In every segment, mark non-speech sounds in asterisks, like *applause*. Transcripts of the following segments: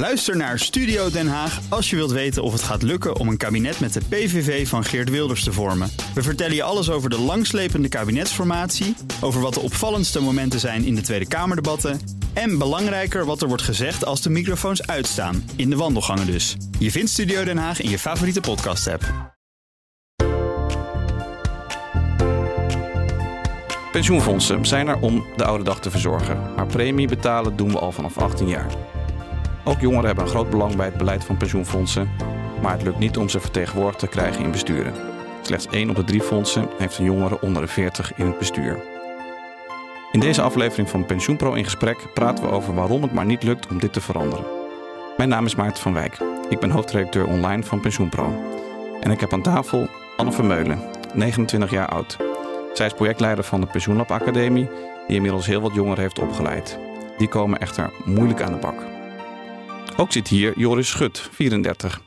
Luister naar Studio Den Haag als je wilt weten of het gaat lukken om een kabinet met de PVV van Geert Wilders te vormen. We vertellen je alles over de langslepende kabinetsformatie, over wat de opvallendste momenten zijn in de Tweede Kamerdebatten en belangrijker wat er wordt gezegd als de microfoons uitstaan, in de wandelgangen dus. Je vindt Studio Den Haag in je favoriete podcast-app. Pensioenfondsen zijn er om de oude dag te verzorgen, maar premie betalen doen we al vanaf 18 jaar. Ook jongeren hebben een groot belang bij het beleid van pensioenfondsen, maar het lukt niet om ze vertegenwoordigd te krijgen in besturen. Slechts één op de drie fondsen heeft een jongere onder de 40 in het bestuur. In deze aflevering van PensioenPro in gesprek praten we over waarom het maar niet lukt om dit te veranderen. Mijn naam is Maarten van Wijk. Ik ben hoofdredacteur online van PensioenPro. En ik heb aan tafel Anne Vermeulen, 29 jaar oud. Zij is projectleider van de Pensioenlab Academie, die inmiddels heel wat jongeren heeft opgeleid. Die komen echter moeilijk aan de bak. Ook zit hier Joris Schut, 34.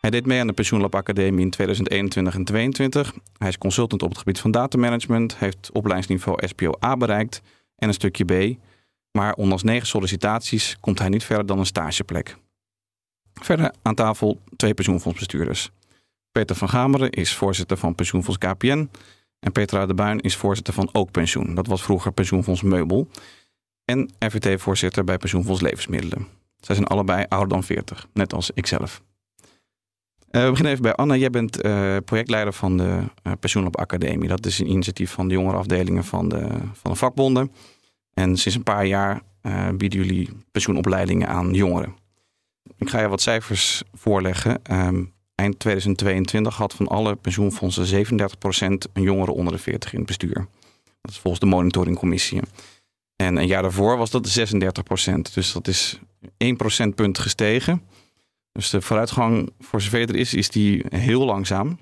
Hij deed mee aan de Pensioenlab Academie in 2021 en 2022. Hij is consultant op het gebied van datamanagement, heeft opleidingsniveau SPO A bereikt en een stukje B. Maar ondanks negen sollicitaties komt hij niet verder dan een stageplek. Verder aan tafel twee pensioenfondsbestuurders. Peter van Gameren is voorzitter van pensioenfonds KPN. En Petra de Buin is voorzitter van Ook Pensioen. Dat was vroeger pensioenfonds Meubel. En RVT-voorzitter bij pensioenfonds Levensmiddelen. Zij zijn allebei ouder dan 40, net als ikzelf. Uh, we beginnen even bij Anne. Jij bent uh, projectleider van de uh, Pensioenlab Academie. Dat is een initiatief van de jongerenafdelingen van de, van de vakbonden. En sinds een paar jaar bieden jullie pensioenopleidingen aan jongeren. Ik ga je wat cijfers voorleggen. Um, eind 2022 had van alle pensioenfondsen 37% een jongere onder de 40 in het bestuur. Dat is volgens de monitoringcommissie. En een jaar daarvoor was dat 36%. Dus dat is 1 procentpunt gestegen. Dus de vooruitgang, voor zover er is, is die heel langzaam.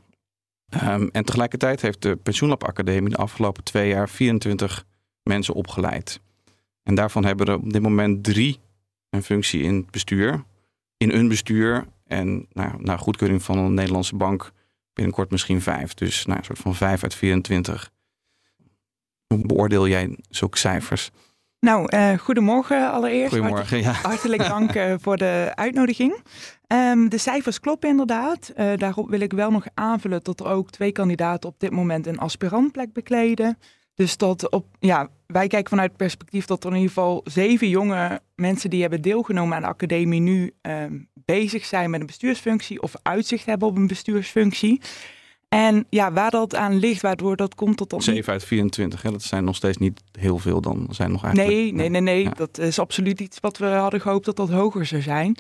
Um, en tegelijkertijd heeft de Pensioenlab Academie de afgelopen twee jaar 24 mensen opgeleid. En daarvan hebben er op dit moment drie een functie in het bestuur. In een bestuur en nou, naar goedkeuring van een Nederlandse bank binnenkort misschien vijf. Dus nou, een soort van vijf uit 24. Hoe beoordeel jij zulke cijfers? Nou, uh, goedemorgen allereerst. Goedemorgen, ja. Hartelijk dank uh, voor de uitnodiging. Um, de cijfers kloppen inderdaad. Uh, daarop wil ik wel nog aanvullen dat er ook twee kandidaten op dit moment een aspirantplek bekleden. Dus dat op, ja, wij kijken vanuit het perspectief dat er in ieder geval zeven jonge mensen die hebben deelgenomen aan de academie nu um, bezig zijn met een bestuursfunctie of uitzicht hebben op een bestuursfunctie. En ja, waar dat aan ligt, waardoor dat komt tot dan. 7 uit 24, hè? dat zijn nog steeds niet heel veel dan. Zijn nog eigenlijk... Nee, nee, nee, nee. Dat is absoluut iets wat we hadden gehoopt dat dat hoger zou zijn.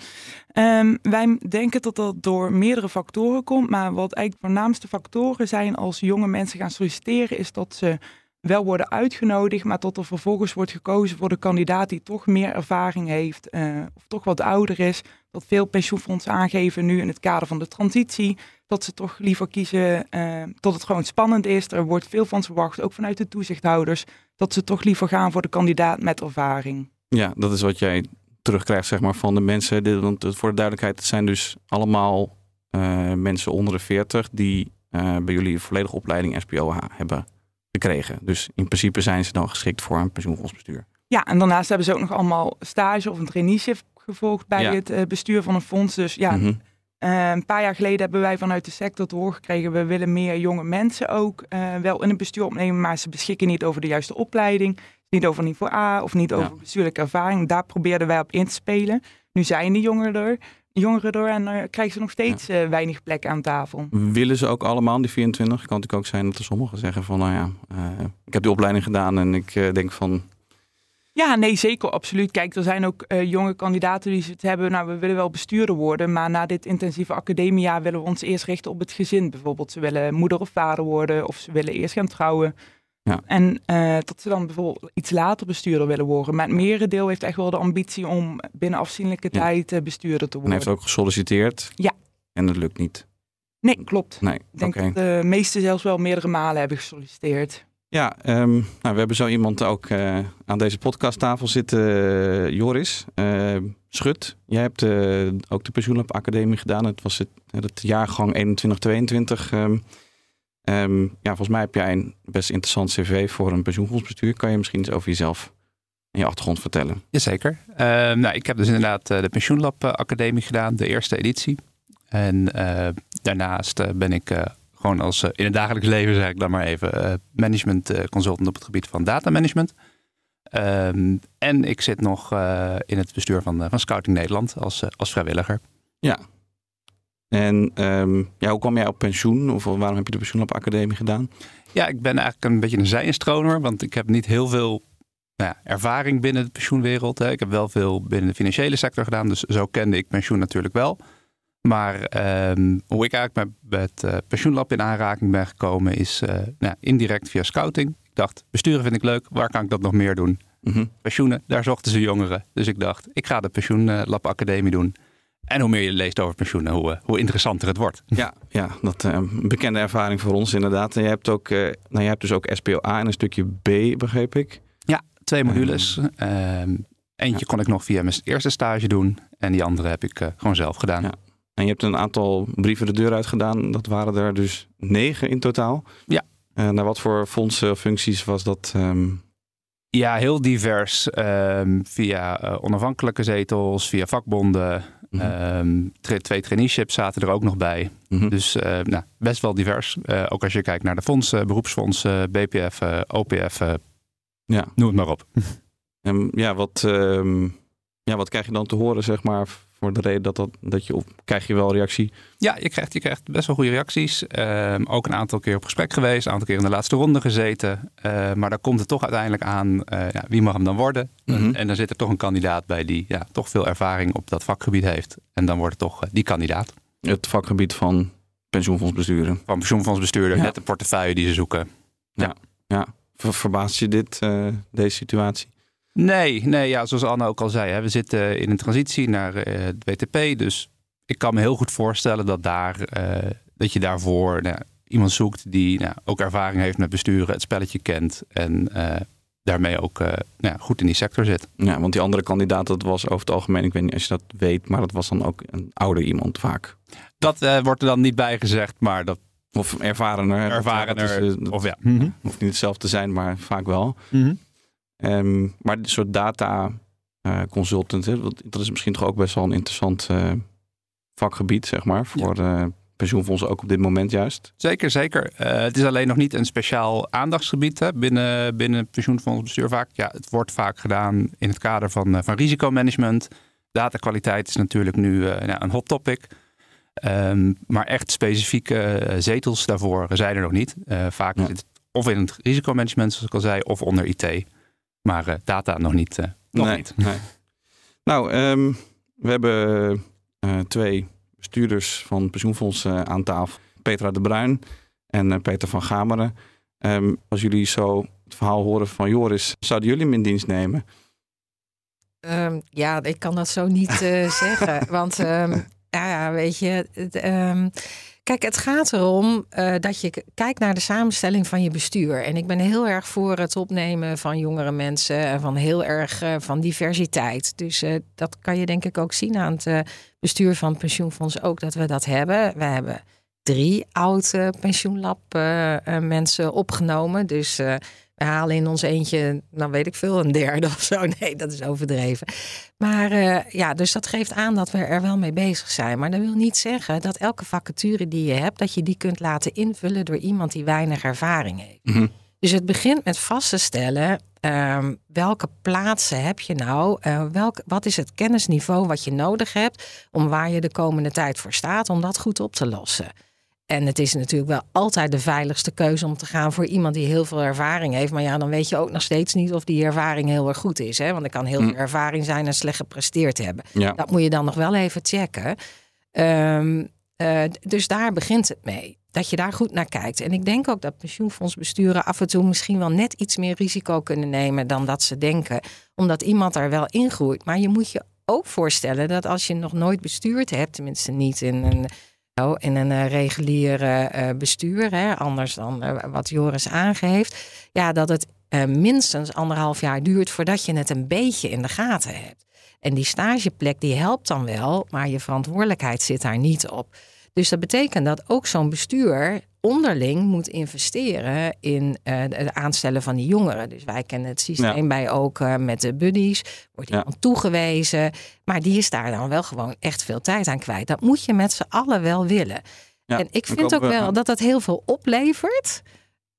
Um, wij denken dat dat door meerdere factoren komt. Maar wat eigenlijk de voornaamste factoren zijn als jonge mensen gaan solliciteren, is dat ze wel worden uitgenodigd, maar tot er vervolgens wordt gekozen voor de kandidaat die toch meer ervaring heeft uh, of toch wat ouder is. Dat veel pensioenfondsen aangeven nu in het kader van de transitie, dat ze toch liever kiezen uh, dat het gewoon spannend is. Er wordt veel van verwacht, ook vanuit de toezichthouders, dat ze toch liever gaan voor de kandidaat met ervaring. Ja, dat is wat jij terugkrijgt zeg maar, van de mensen. Want voor de duidelijkheid, het zijn dus allemaal uh, mensen onder de 40 die bij jullie een volledige opleiding SPOH hebben gekregen. Dus in principe zijn ze dan geschikt voor een pensioenfondsbestuur. Ja, en daarnaast hebben ze ook nog allemaal stage of een traineeship gevolgd bij het bestuur van een fonds. Dus ja, mm -hmm. Uh, een paar jaar geleden hebben wij vanuit de sector te horen gekregen, we willen meer jonge mensen ook uh, wel in het bestuur opnemen, maar ze beschikken niet over de juiste opleiding, niet over niveau A of niet over ja. bestuurlijke ervaring. Daar probeerden wij op in te spelen. Nu zijn die jongeren er jongeren door en uh, krijgen ze nog steeds ja. weinig plek aan tafel. Willen ze ook allemaal die 24? Kan natuurlijk ook zijn dat er sommigen zeggen van, nou ja, ik heb die opleiding gedaan en ik denk van... Ja, nee, zeker, absoluut. Kijk, er zijn ook jonge kandidaten die het hebben, nou, we willen wel bestuurder worden, maar na dit intensieve academiejaar willen we ons eerst richten op het gezin. Bijvoorbeeld, ze willen moeder of vader worden of ze willen eerst gaan trouwen. Ja. En uh, dat ze dan bijvoorbeeld iets later bestuurder willen worden. Maar het merendeel heeft echt wel de ambitie om binnen afzienlijke ja. tijd uh, bestuurder te worden. En heeft ook gesolliciteerd. Ja. En dat lukt niet. Nee, klopt. Nee, Ik denk okay. dat de meesten zelfs wel meerdere malen hebben gesolliciteerd. Ja, um, nou, we hebben zo iemand ook uh, aan deze podcasttafel zitten, Joris Schut. Jij hebt ook de Pensioenlab Academie gedaan. Het was het, jaargang 21-22. Um, Um, ja, volgens mij heb jij een best interessant cv voor een pensioenfondsbestuur. Kan je misschien iets over jezelf en je achtergrond vertellen? Jazeker. Uh, nou, ik heb dus inderdaad de Pensioenlab Academie gedaan, de eerste editie. En daarnaast ben ik gewoon als in het dagelijks leven, zeg ik dan maar even, management consultant op het gebied van data management. Ehm, en ik zit nog in het bestuur van, van Scouting Nederland als, als vrijwilliger. Ja, en um, ja, hoe kwam jij op pensioen? Of waarom heb je de Pensioenlab Academie gedaan? Ja, ik ben eigenlijk een beetje een zijinstromer. Want ik heb niet heel veel nou ja, ervaring binnen de pensioenwereld. Hè. Ik heb wel veel binnen de financiële sector gedaan. Dus zo kende ik pensioen natuurlijk wel. Maar um, hoe ik eigenlijk met, het uh, pensioenlab in aanraking ben gekomen is uh, nou, indirect via scouting. Ik dacht, besturen vind ik leuk. Waar kan ik dat nog meer doen? Mm -hmm. Pensioenen, daar zochten ze jongeren. Dus ik dacht, ik ga de Pensioenlab Academie doen. En hoe meer je leest over pensioenen, hoe, eh, hoe interessanter het wordt. Ja, ja dat uh, bekende ervaring voor ons inderdaad. En je hebt, ook, nou, je hebt dus ook SPOA en een stukje B, begreep ik. Ja, twee modules. Ehm, eentje kon ik nog via mijn eerste stage doen. En die andere heb ik gewoon zelf gedaan. Ja. En je hebt een aantal brieven de deur uit gedaan. Dat waren er dus negen in totaal. Ja. naar wat voor fondsen of functies was dat? Um... Ja, heel divers. Ehm, via onafhankelijke zetels, via vakbonden, Mm twee traineeships zaten er ook nog bij. Mhm. Dus uh, nou, best wel divers. Uh, ook als je kijkt naar de fondsen, beroepsfondsen, BPF, OPF. ja. Noem het maar op. *laughs* Ja, wat, ja, wat krijg je dan te horen, zeg maar, voor de reden dat, dat, dat je op, krijg je wel reactie? Ja, je krijgt, je krijgt best wel goede reacties. Um, ook een aantal keer op gesprek geweest, een aantal keer in de laatste ronde gezeten. Uh, maar daar komt het toch uiteindelijk aan, uh, ja, wie mag hem dan worden? Mm -hmm. En dan zit er toch een kandidaat bij die ja, toch veel ervaring op dat vakgebied heeft. En dan wordt het toch uh, die kandidaat. Het vakgebied van pensioenfondsbestuurder. Van pensioenfondsbestuurder, ja. net de portefeuille die ze zoeken. Ja, ja. ja. Ver, verbaast je dit, deze situatie? Nee, nee ja, zoals Anne ook al zei, hè, we zitten in een transitie naar uh, het WTP. Dus ik kan me heel goed voorstellen dat, daar, uh, dat je daarvoor nou, iemand zoekt die nou, ook ervaring heeft met besturen, het spelletje kent en uh, daarmee ook nou, goed in die sector zit. Ja, want die andere kandidaat, dat was over het algemeen, ik weet niet als je dat weet, maar dat was dan ook een ouder iemand vaak. Dat wordt er dan niet bij gezegd, maar dat. Of ervarener. Ervarener. Is, dat, of ja. Mm -hmm. Hoeft niet hetzelfde te zijn, maar vaak wel. Mm -hmm. Um, maar een soort data uh, consultant, hè, dat is misschien toch ook best wel een interessant uh, vakgebied, zeg maar, voor ja. uh, pensioenfondsen ook op dit moment juist. Zeker, zeker. het is alleen nog niet een speciaal aandachtsgebied hè, binnen, binnen pensioenfondsbestuur vaak. Ja, het wordt vaak gedaan in het kader van, van risicomanagement. Datakwaliteit is natuurlijk nu nou, een hot topic. Um, maar echt specifieke zetels daarvoor zijn er nog niet. vaak ja. zit het of in het risicomanagement, zoals ik al zei, of onder IT. Maar uh, data nog niet. Uh, nog nee, niet. Nee. *laughs* Nou, um, we hebben uh, twee bestuurders van pensioenfondsen aan tafel. Petra de Bruin en Peter van Gameren. Um, als jullie zo het verhaal horen van Joris, zouden jullie hem in dienst nemen? Um, ja, ik kan dat zo niet zeggen. *laughs* Want ja, weet je, het, Kijk, het gaat erom uh, dat je kijkt naar de samenstelling van je bestuur. En ik ben heel erg voor het opnemen van jongere mensen en van heel erg uh, van diversiteit. Dus uh, dat kan je denk ik ook zien aan het bestuur van het pensioenfonds ook dat we dat hebben. We hebben drie oude pensioenlab mensen opgenomen. Dus we halen in ons eentje, dan weet ik veel, een derde of zo. *laughs* Nee, dat is overdreven. Maar uh, ja, dus dat geeft aan dat we er wel mee bezig zijn. Maar dat wil niet zeggen dat elke vacature die je hebt, dat je die kunt laten invullen door iemand die weinig ervaring heeft. Mm -hmm. Dus het begint met vast te stellen um, welke plaatsen heb je nou? Uh, welk, wat is het kennisniveau wat je nodig hebt om waar je de komende tijd voor staat, om dat goed op te lossen? En het is natuurlijk wel altijd de veiligste keuze om te gaan voor iemand die heel veel ervaring heeft. Maar ja, dan weet je ook nog steeds niet of die ervaring heel erg goed is. Hè? Want er kan heel veel ervaring zijn en slecht gepresteerd hebben. Ja. Dat moet je dan nog wel even checken. Um, uh, dus daar begint het mee. Dat je daar goed naar kijkt. En ik denk ook dat pensioenfondsbesturen af en toe misschien wel net iets meer risico kunnen nemen dan dat ze denken. Omdat iemand er wel ingroeit. Maar je moet je ook voorstellen dat als je nog nooit bestuurd hebt, tenminste niet in een in een uh, regulier uh, bestuur, hè, anders dan uh, wat Joris aangeeft, ja, dat het minstens anderhalf jaar duurt voordat je het een beetje in de gaten hebt. En die stageplek die helpt dan wel, maar je verantwoordelijkheid zit daar niet op. Dus dat betekent dat ook zo'n bestuur onderling moet investeren in uh, het aanstellen van die jongeren. Dus wij kennen het systeem bij ook uh, met de buddies. Wordt iemand ja. toegewezen. Maar die is daar dan wel gewoon echt veel tijd aan kwijt. Dat moet je met z'n allen wel willen. Ja, en ik vind ook wel dat dat heel veel oplevert.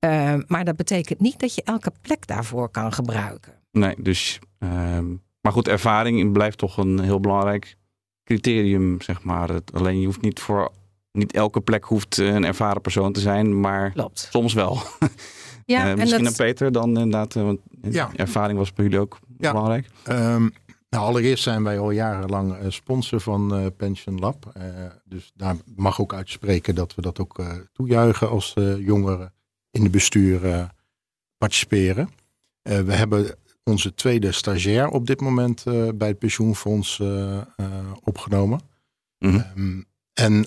Uh, maar dat betekent niet dat je elke plek daarvoor kan gebruiken. Nee, dus. ehm, maar goed, ervaring blijft toch een heel belangrijk criterium, zeg maar. Het, alleen je hoeft niet voor. Niet elke plek hoeft een ervaren persoon te zijn, maar Klopt. soms wel. Ja, *laughs* Eh, misschien en aan dat, Peter dan inderdaad, eh, want Ja. ervaring was bij jullie ook Ja. belangrijk. Ehm, nou, allereerst zijn wij al jarenlang eh, sponsor van eh, Pension Lab. Eh, dus daar mag ook uitspreken dat we dat ook eh, toejuichen als eh, jongeren in de bestuur eh, participeren. Eh, we hebben onze tweede stagiair op dit moment eh, bij het pensioenfonds eh, eh, opgenomen. Mhm. Ehm, en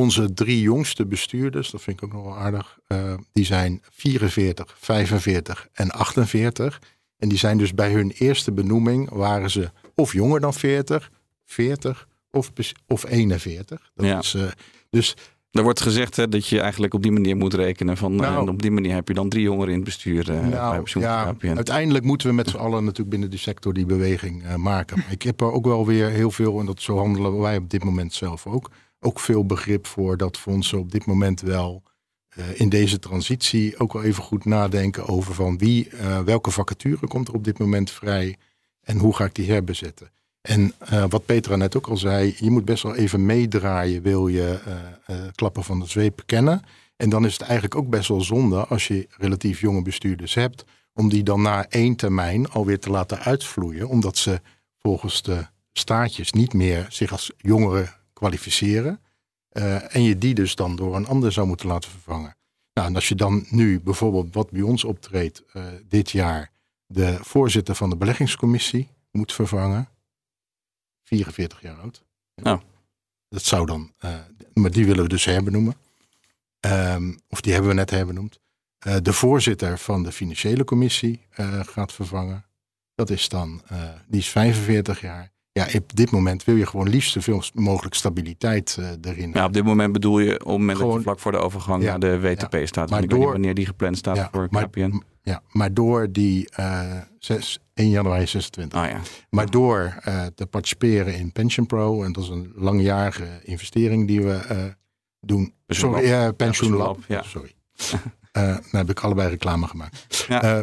onze drie jongste bestuurders, dat vind ik ook nog wel aardig, eh, die zijn 44, 45 en 48. En die zijn dus bij hun eerste benoeming, waren ze of jonger dan 40, 40 of, of 41. Dat Ja. is, eh, dus Er wordt gezegd hè, dat je eigenlijk op die manier moet rekenen. Van, Nou. en op die manier heb je dan drie jongeren in het bestuur eh nou, ja, uiteindelijk moeten we met z'n allen natuurlijk binnen die sector die beweging eh, maken. Maar ik heb er ook wel weer heel veel, en dat zo handelen wij op dit moment zelf ook, ook veel begrip voor dat fondsen op dit moment wel eh, in deze transitie ook wel even goed nadenken over van wie, eh, welke vacature komt er op dit moment vrij en hoe ga ik die herbezetten. En eh, wat Petra net ook al zei, je moet best wel even meedraaien, wil je klappen van de zweep kennen. En dan is het eigenlijk ook best wel zonde als je relatief jonge bestuurders hebt, om die dan na één termijn alweer te laten uitvloeien, omdat ze volgens de staatjes niet meer zich als jongeren kwalificeren. Eh, en je die dus dan door een ander zou moeten laten vervangen. Nou, en als je dan nu bijvoorbeeld wat bij ons optreedt eh, dit jaar, de voorzitter van de beleggingscommissie moet vervangen, 44 jaar oud. Oh. Dat zou dan, eh, maar die willen we dus herbenoemen. Ehm, of die hebben we net herbenoemd. De voorzitter van de financiële commissie gaat vervangen. Dat is dan, die is 45 jaar. Ja, op dit moment wil je gewoon liefst zoveel mogelijk stabiliteit eh, erin. Ja, op dit moment bedoel je moment dat Gewoon- vlak voor de overgang Ja, naar de WTP staat. Maar weet niet door- wanneer die gepland staat Ja, voor maar, KPN. ja, maar door die eh 6, 1 januari 26. Ah ja, Maar door eh, te participeren in Pension Pro, en dat is een langjarige investering die we eh, doen. Pension Sorry, eh, Pension Lab. Sorry. *laughs* Eh nou heb ik allebei reclame gemaakt. Ja.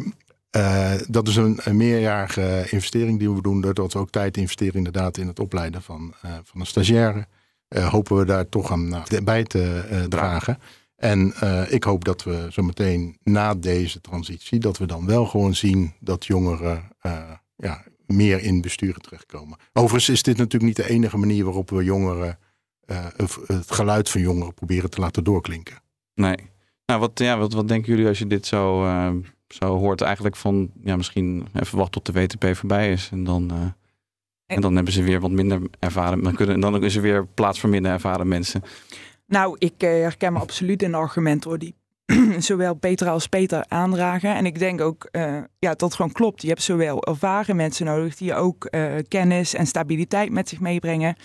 Eh, dat is een, een meerjarige investering die we doen. Dat we ook tijd investeren inderdaad in het opleiden van, eh, van een stagiaire. Eh, hopen we daar toch aan bij te dragen. En ik hoop dat we zo meteen na deze transitie, dat we dan wel gewoon zien dat jongeren ja, meer in besturen terechtkomen. Overigens is dit natuurlijk niet de enige manier waarop we jongeren, het geluid van jongeren proberen te laten doorklinken. nee. Nou, wat, ja, wat, wat denken jullie als je dit zo, zo hoort? Eigenlijk van, ja, misschien even wachten tot de WTP voorbij is. En dan, eh, en dan hebben ze weer wat minder ervaren. Dan, kunnen, dan is er weer plaats voor minder ervaren mensen. Nou, ik eh, herken me absoluut in de argumenten hoor, die *clears throat* zowel Peter als Peter aandragen. En ik denk ook eh, ja, dat gewoon klopt. Je hebt zowel ervaren mensen nodig die ook kennis en stabiliteit met zich meebrengen.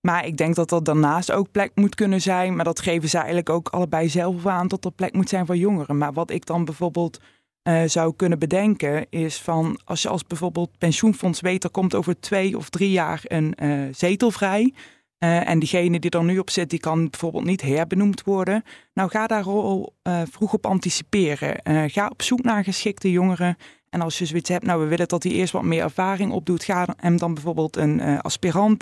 Maar ik denk dat er daarnaast ook plek moet kunnen zijn. Maar dat geven ze eigenlijk ook allebei zelf aan dat er plek moet zijn voor jongeren. Maar wat ik dan bijvoorbeeld eh, zou kunnen bedenken is van als je als bijvoorbeeld pensioenfonds weet er komt over twee of drie jaar een eh, zetel vrij. Eh, en diegene die er nu op zit, die kan bijvoorbeeld niet herbenoemd worden. Nou, ga daar al vroeg op anticiperen. Ga op zoek naar geschikte jongeren. En als je zoiets hebt, nou, we willen dat hij eerst wat meer ervaring opdoet. Ga hem dan bijvoorbeeld een aspirant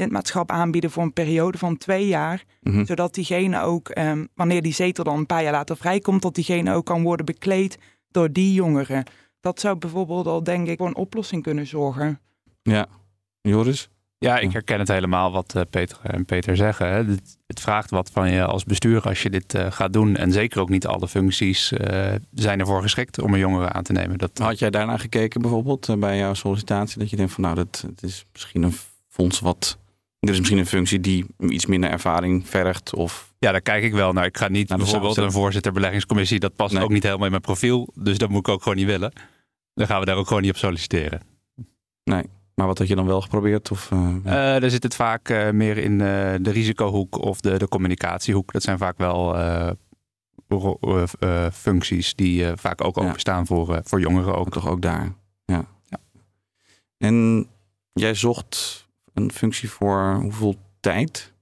bestuurslidmaatschap aanbieden voor een periode van twee jaar. Mhm. Zodat diegene ook, ehm, wanneer die zetel dan een paar jaar later vrijkomt, dat diegene ook kan worden bekleed door die jongeren. Dat zou bijvoorbeeld al, denk ik, voor een oplossing kunnen zorgen. Ja. Joris? Ja, ik herken het helemaal wat eh, Peter en Peter zeggen. Het, het vraagt wat van je als bestuur als je dit eh, gaat doen. En zeker ook niet alle functies eh, zijn ervoor geschikt om een jongere aan te nemen. Dat, Had jij daarna gekeken bijvoorbeeld bij jouw sollicitatie? Dat je denkt van nou, dat, het is misschien een fonds wat... Er is misschien een functie die iets minder ervaring vergt of... ja, daar kijk ik wel naar. Ik ga niet Naar bijvoorbeeld een voorzitter beleggingscommissie. Dat past Nee. ook niet helemaal in mijn profiel. Dus dat moet ik ook gewoon niet willen. Dan gaan we daar ook gewoon niet op solliciteren. Maar wat had je dan wel geprobeerd? Of, eh, Eh daar zit het vaak eh, meer in de risicohoek of de, de communicatiehoek. Dat zijn vaak wel functies die vaak ook Ja. openstaan voor, voor jongeren ook. Ook toch ook daar. Ja. Ja. En jij zocht een functie voor hoeveel tijd?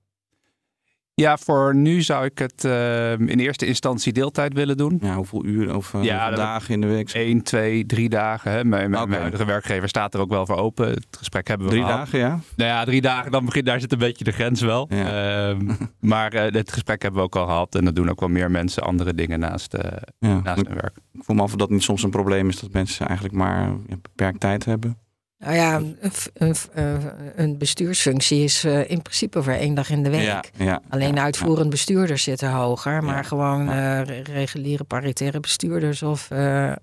Ja, voor nu zou ik het eh, in eerste instantie deeltijd willen doen. Ja, hoeveel uren of eh, Ja, hoeveel dat- dagen in de week? Eén, twee, drie dagen. Hè. Mijn, mijn, Oké. mijn huidige werkgever staat er ook wel voor open. Het gesprek hebben we Drie gehad. dagen, ja? Nou ja, drie dagen, dan begint daar zit een beetje de grens wel. Ja. Ehm, *laughs* maar eh, het gesprek hebben we ook al gehad. En dat doen ook wel meer mensen andere dingen naast, ja. naast Ik hun werk. voel me af of dat niet soms een probleem is dat mensen eigenlijk maar beperkt tijd hebben. Nou ja, een, een, eh, een bestuursfunctie is eh, in principe voor één dag in de week. Ja, ja, Alleen ja, uitvoerend bestuurders zitten hoger, maar Ja. gewoon Ja. eh, re- reguliere paritaire bestuurders of eh, eh,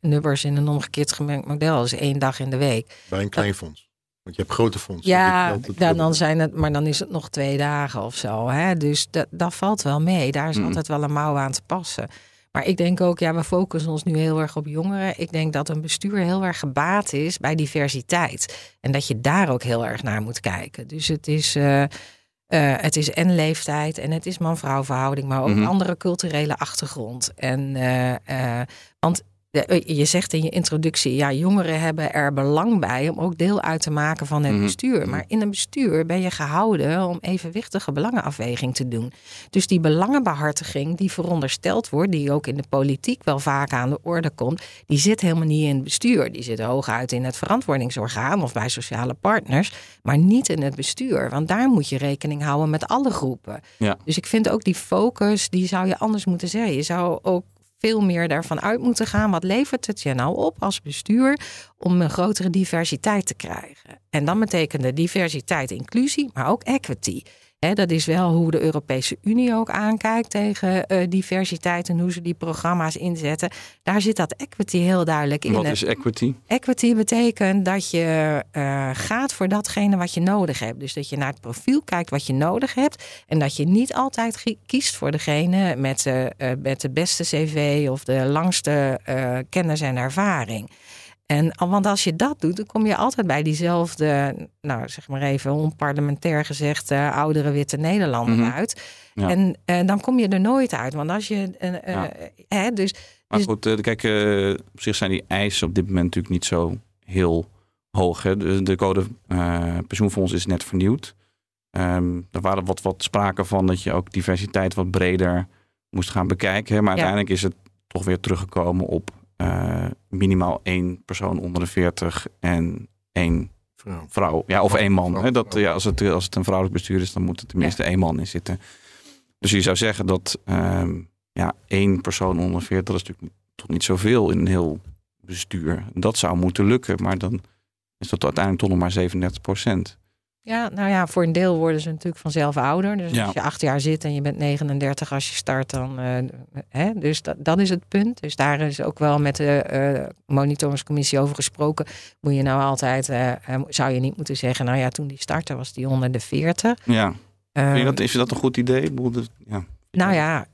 nubbers in een omgekeerd gemengd model is één dag in de week. Bij een klein fonds. Want je hebt grote fondsen. Ja, dan, dan zijn het, maar dan is het nog twee dagen of zo. Hè? Dus dat, dat valt wel mee. Daar is Mm. altijd wel een mouw aan te passen. Maar ik denk ook, ja, we focussen ons nu heel erg op jongeren. Ik denk dat een bestuur heel erg gebaat is bij diversiteit. En dat je daar ook heel erg naar moet kijken. Dus het is, eh, eh, het is en leeftijd en het is man-vrouw verhouding, maar ook Mhm. andere culturele achtergrond. En, eh, want de- je zegt in je introductie, ja, jongeren hebben er belang bij om ook deel uit te maken van het Mhm. bestuur. Maar in een bestuur ben je gehouden om evenwichtige belangenafweging te doen. Dus die belangenbehartiging die verondersteld wordt, die ook in de politiek wel vaak aan de orde komt, die zit helemaal niet in het bestuur. Die zit hooguit in het verantwoordingsorgaan of bij sociale partners, maar niet in het bestuur. Want daar moet je rekening houden met alle groepen. Ja. Dus ik vind ook die focus, die zou je anders moeten zeggen. Je zou ook veel meer daarvan uit moeten gaan. Wat levert het je nou op als bestuur om een grotere diversiteit te krijgen? En dan betekende diversiteit inclusie, maar ook equity. Dat is wel hoe de Europese Unie ook aankijkt tegen eh, diversiteit en hoe ze die programma's inzetten. Daar zit dat equity heel duidelijk in. Wat is equity? Equity betekent dat je eh, gaat voor datgene wat je nodig hebt. Dus dat je naar het profiel kijkt wat je nodig hebt. En dat je niet altijd kiest voor degene met, de, eh, met de beste cv of de langste kennis en ervaring. En, want als je dat doet, dan kom je altijd bij diezelfde, nou zeg maar even onparlementair gezegd, eh, oudere witte Nederlander Mhm. uit. Ja. En eh, dan kom je er nooit uit. Want als je. eh, eh, Ja. hè, dus Maar Dus- goed, kijk, op zich zijn die eisen op dit moment natuurlijk niet zo heel hoog. Hè. De, de code pensioenfonds is net vernieuwd. Ehm er waren wat, wat sprake van dat je ook diversiteit wat breder moest gaan bekijken. Hè. Maar Ja. uiteindelijk is het toch weer teruggekomen op eh, minimaal één persoon onder de 40 en één Vrouw. vrouw. Ja, of één man. Hè. Dat, ja, als, het, als het een vrouwelijk bestuur is, dan moet er tenminste één man in zitten. Dus je zou zeggen dat ehm, ja, één persoon onder de 40, dat is natuurlijk toch niet zoveel in een heel bestuur. Dat zou moeten lukken, maar dan is dat uiteindelijk toch nog maar 37 procent. Ja, nou ja, voor een deel worden ze natuurlijk vanzelf ouder. Dus Ja. als je acht jaar zit en je bent 39 als je start, dan. eh, hè, dus dat, dat is het punt. Dus daar is ook wel met de eh monitoringscommissie over gesproken. Moet je nou altijd, eh, zou je niet moeten zeggen, nou ja, toen die startte was die onder de 40. Ja, Vind je dat, is dat een goed idee? Ja. nou ja,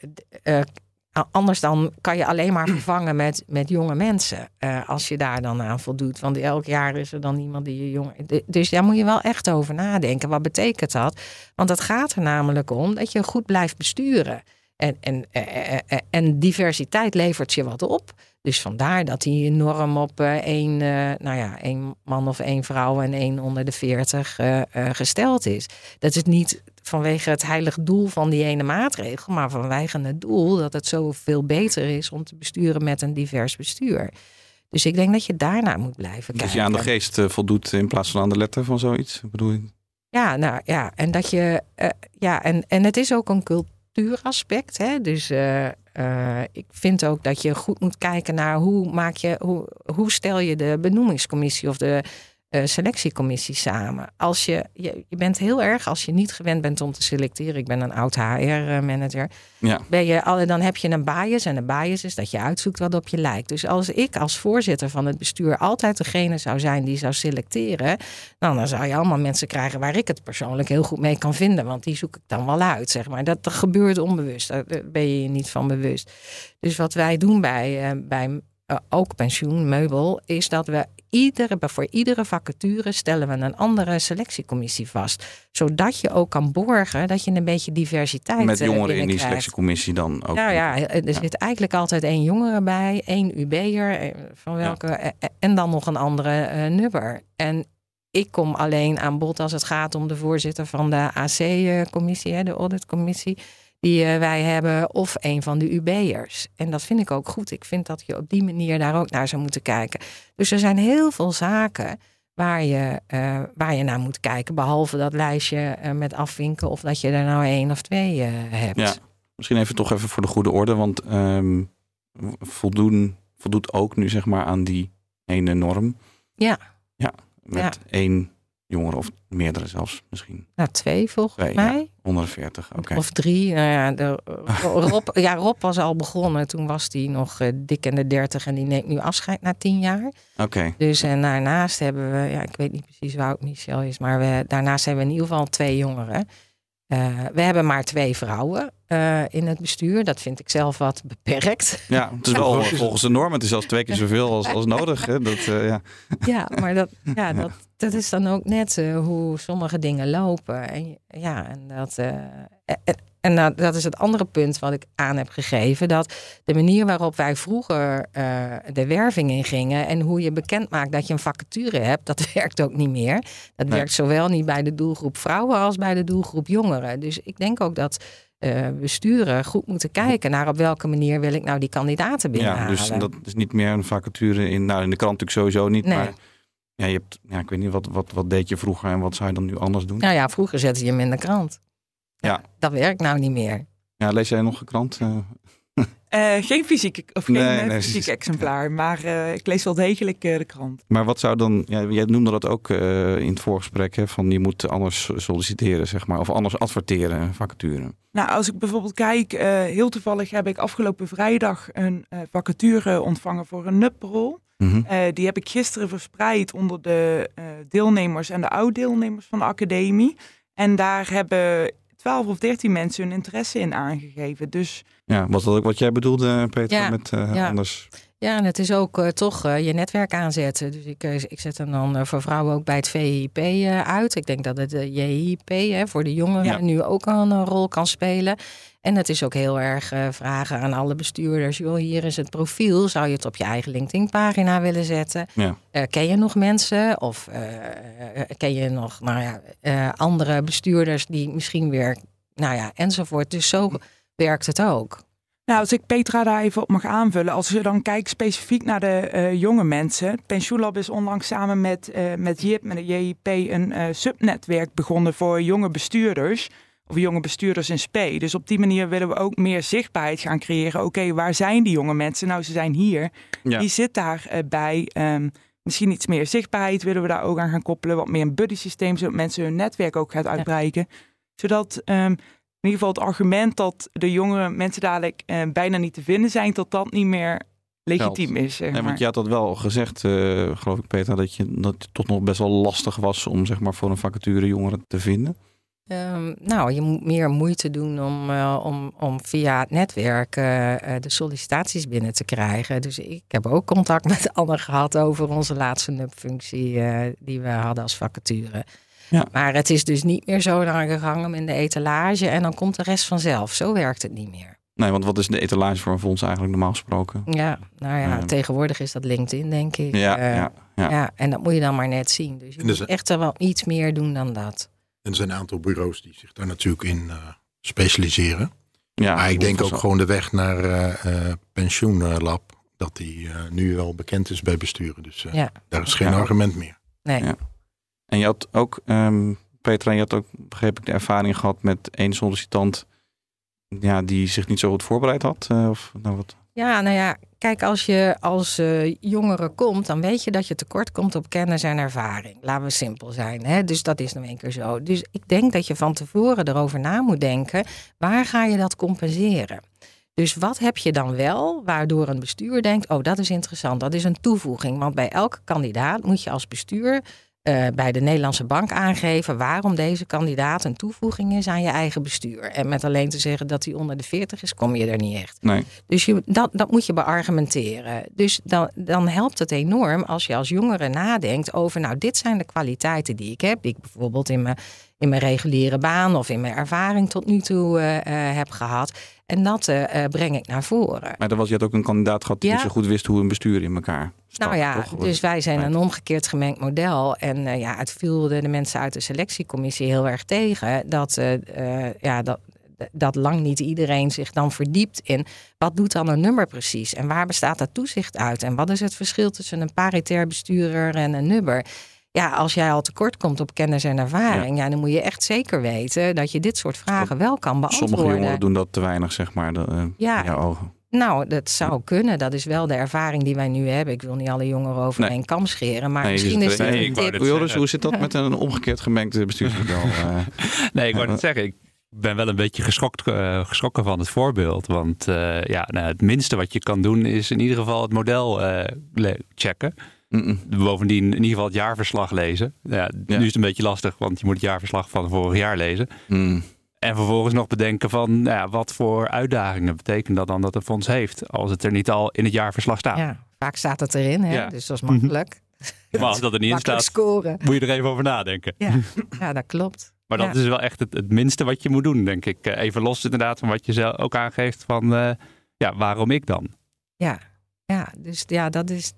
anders dan kan je alleen maar vervangen met, met jonge mensen. eh, als je daar dan aan voldoet. Want elk jaar is er dan iemand die je jong. Dus daar moet je wel echt over nadenken. Wat betekent dat? Want het gaat er namelijk om dat je goed blijft besturen. En, en, eh, eh, eh, en diversiteit levert je wat op. Dus vandaar dat die norm op eh, één, eh, nou ja, één man of één vrouw en één onder de veertig eh, eh, gesteld is. Dat is niet vanwege het heilig doel van die ene maatregel, maar vanwege het doel dat het zoveel beter is om te besturen met een divers bestuur. Dus ik denk dat je daarnaar moet blijven Dat kijken. je aan de geest voldoet in plaats van aan de letter van zoiets. Bedoel je? Ja, nou ja, en dat je, ja, en, en het is ook een cultuuraspect. Hè? Dus eh, eh, ik vind ook dat je goed moet kijken naar hoe maak je, hoe, hoe stel je de benoemingscommissie of de eh, selectiecommissie samen. Als je, je, je bent heel erg, als je niet gewend bent om te selecteren, ik ben een oud HR-manager, Ja. ben je, alle- dan heb je een bias. En een bias is dat je uitzoekt wat op je lijkt. Dus als ik als voorzitter van het bestuur altijd degene zou zijn die zou selecteren, nou, dan zou je allemaal mensen krijgen waar ik het persoonlijk heel goed mee kan vinden. Want die zoek ik dan wel uit, zeg maar. Dat, dat gebeurt onbewust. Daar daar ben je je niet van bewust. Dus wat wij doen bij, eh, bij eh, ook pensioen, meubel, is dat we iedere, voor iedere vacature stellen we een andere selectiecommissie vast. Zodat je ook kan borgen dat je een beetje diversiteit Met eh, jongeren in die selectiecommissie dan ook. Nou ja, er Ja. zit eigenlijk altijd één jongere bij, één UB'er, eh, van welke, en dan nog een andere eh, nummer. En ik kom alleen aan bod als het gaat om de voorzitter van de AC-commissie, de auditcommissie, die eh, wij hebben, of een van de UB'ers. En dat vind ik ook goed. Ik vind dat je op die manier daar ook naar zou moeten kijken. Dus er zijn heel veel zaken waar je, eh, waar je naar moet kijken. Behalve dat lijstje eh, met afwinken of dat je er nou één of twee hebt. Ja, misschien even toch even voor de goede orde. Want ehm, voldoen, voldoet ook nu zeg maar aan die ene norm. Ja. Ja, met één jongere of meerdere zelfs misschien. Nou, twee volgens mij. 140, oké. Of drie. Nou ja, de, eh, Rob, *laughs* ja, Rob was al begonnen. Toen was hij nog eh, dik in de dertig en die neemt nu afscheid na tien jaar. Oké. Dus en daarnaast hebben we, ja, ik weet niet precies waar ook Michel is, maar we, daarnaast hebben we in ieder geval twee jongeren. Eh, we hebben maar twee vrouwen eh, in het bestuur. Dat vind ik zelf wat beperkt. ja, het is wel *laughs* volgens de norm. Het is zelfs twee keer zoveel als, als nodig. Hè? Dat, eh, ja. Ja, maar dat, *laughs* ja, dat, dat is dan ook net hoe sommige dingen lopen. En, ja, en dat, eh, en, en dat, dat is het andere punt wat ik aan heb gegeven. Dat de manier waarop wij vroeger eh, de werving in gingen en hoe je bekend maakt dat je een vacature hebt, dat *laughs* werkt ook niet meer. Dat Nee. werkt zowel niet bij de doelgroep vrouwen als bij de doelgroep jongeren. Dus ik denk ook dat eh, besturen goed moeten kijken naar op welke manier wil ik nou die kandidaten ja, binnenhalen. dus dat is niet meer een vacature in, nou, in de krant natuurlijk sowieso niet. Nee. Maar ja, je hebt, ja, ik weet niet, wat, wat, wat deed je vroeger en wat zou je dan nu anders doen? Nou ja, vroeger zette je hem in de krant. Ja. Dat werkt nou niet meer. Ja, lees jij nog een krant? Eh, *laughs* Eh, geen fysiek, of geen Nee, eh, nee, fysiek exemplaar, maar eh, ik lees wel degelijk eh, de krant. maar wat zou dan, ja, jij noemde dat ook eh, in het voorgesprek, hè, van je moet anders solliciteren, zeg maar, of anders adverteren, vacature. Nou, als ik bijvoorbeeld kijk, eh, heel toevallig heb ik afgelopen vrijdag een eh, vacature ontvangen voor een NUP-rol. Eh, die heb ik gisteren verspreid onder de eh, deelnemers en de oud-deelnemers van de academie. En daar hebben 12 of 13 mensen hun interesse in aangegeven. Dus Ja, was dat ook wat jij bedoelde, Peter, Ja, met eh, ja. anders? Ja, en het is ook eh, toch eh, je netwerk aanzetten. Dus ik, ik zet hem dan voor vrouwen ook bij het VIP eh, uit. Ik denk dat het eh, JIP hè, voor de jongeren Ja. nu ook een rol kan spelen. En het is ook heel erg eh, vragen aan alle bestuurders. Joh, hier is het profiel. Zou je het op je eigen LinkedIn-pagina willen zetten? Ja. Eh, ken je nog mensen? Of eh, ken je nog nou ja, eh, andere bestuurders die misschien weer... Nou ja, enzovoort. Dus zo werkt het ook. Nou, als ik Petra daar even op mag aanvullen. Als je dan kijkt specifiek naar de eh, jonge mensen. Pensioenlab is onlangs samen met, eh, met JIP, met de JIP, een eh, subnetwerk begonnen voor jonge bestuurders. Of jonge bestuurders in SP. Dus op die manier willen we ook meer zichtbaarheid gaan creëren. Oké, waar zijn die jonge mensen? Nou, ze zijn hier. Ja. Die zit daarbij. bij. Ehm, misschien iets meer zichtbaarheid willen we daar ook aan gaan koppelen. Wat meer een buddy systeem, zodat mensen hun netwerk ook gaat uitbreiden. Zodat ehm, in ieder geval het argument dat de jongere mensen dadelijk eh, bijna niet te vinden zijn, tot dat niet meer legitiem is. Zeg Nee, maar. want je had dat wel gezegd, eh, geloof ik, Peter, dat, je, dat het toch nog best wel lastig was om zeg maar, voor een vacature jongeren te vinden. Ehm, nou, je moet meer moeite doen om, eh, om, om via het netwerk eh, eh, de sollicitaties binnen te krijgen. Dus ik heb ook contact met *laughs* Anne gehad over onze laatste NUP-functie eh, die we hadden als vacature. Ja. Maar het is dus niet meer zo naar gegangen in de etalage en dan komt de rest vanzelf. Zo werkt het niet meer. Nee, want wat is de etalage voor een fonds eigenlijk normaal gesproken? Ja, nou ja, tegenwoordig is dat LinkedIn, denk ik. Ja, ja, ja. ja, en dat moet je dan maar net zien. Dus je dus- moet echt wel iets meer doen dan dat. En er zijn een aantal bureaus die zich daar natuurlijk in eh, specialiseren. ja maar ik denk ook zo. gewoon de weg naar eh, eh, pensioenlab, dat die eh, nu wel bekend is bij besturen. Dus eh, Ja. daar is geen Ja. argument meer. Nee. Ja. En je had ook, ehm, Petra, je had ook, begreep ik, de ervaring gehad met één sollicitant ja, die zich niet zo goed voorbereid had. eh, of, nou, wat? Ja, nou ja, kijk, als je als eh, jongere komt, dan weet je dat je tekort komt op kennis en ervaring. Laten we simpel zijn. Hè? Dus dat is nou een keer zo. Dus ik denk dat je van tevoren erover na moet denken, waar ga je dat compenseren? Dus wat heb je dan wel, waardoor een bestuur denkt, oh dat is interessant, dat is een toevoeging. Want bij elke kandidaat moet je als bestuur eh, bij de Nederlandse bank aangeven waarom deze kandidaat een toevoeging is aan je eigen bestuur. En met alleen te zeggen dat hij onder de 40 is, kom je er niet echt. Nee. Dus je, dat, dat moet je beargumenteren. Dus dan, dan helpt het enorm als je als jongere nadenkt over, nou, dit zijn de kwaliteiten die ik heb, die ik bijvoorbeeld in mijn, in mijn reguliere baan of in mijn ervaring tot nu toe eh, eh, heb gehad. En dat eh, breng ik naar voren. Maar dan was je had ook een kandidaat gehad die Ja. niet zo goed wist hoe een bestuur in elkaar stak, Nou ja, toch? dus wij zijn een omgekeerd gemengd model. En eh, ja, het viel de, de mensen uit de selectiecommissie heel erg tegen dat, eh, ja, dat, dat lang niet iedereen zich dan verdiept in wat doet dan een nummer precies en waar bestaat dat toezicht uit en wat is het verschil tussen een paritair bestuurder en een nummer. Ja, als jij al tekort komt op kennis en ervaring, ja. dan moet je echt zeker weten dat je dit soort vragen wel kan beantwoorden. Sommige jongeren doen dat te weinig, zeg maar. De, eh, Ja. in jouw ogen. Nou, dat zou kunnen. Dat is wel de ervaring die wij nu hebben. Ik wil niet alle jongeren over Nee. één kam scheren. Maar Nee, misschien is het- nee, een ik dit Joris, hoe zit dat met een omgekeerd gemengd bestuursmodel? *laughs* Eh, Nee, ik wou het zeggen. Ik ben wel een beetje geschokt, eh, geschrokken van het voorbeeld. Want eh, ja, nou, het minste wat je kan doen is in ieder geval het model eh, le- mm-mm. Bovendien in ieder geval het jaarverslag lezen. Ja, Ja. Nu is het een beetje lastig, want je moet het jaarverslag van vorig jaar lezen. Mm. En vervolgens nog bedenken van nou ja, wat voor uitdagingen betekent dat dan dat een fonds heeft. Als het er niet al in het jaarverslag staat. Ja, vaak staat het erin, hè? Ja. dus dat is makkelijk. Maar als dat er niet in staat, scoren. moet je er even over nadenken. Ja, ja dat klopt. Maar dat Ja. is wel echt het, het minste wat je moet doen, denk ik. Eh, Even los inderdaad van wat je zelf ook aangeeft van eh, ja, waarom ik dan? Ja, ja dus ja, dat is,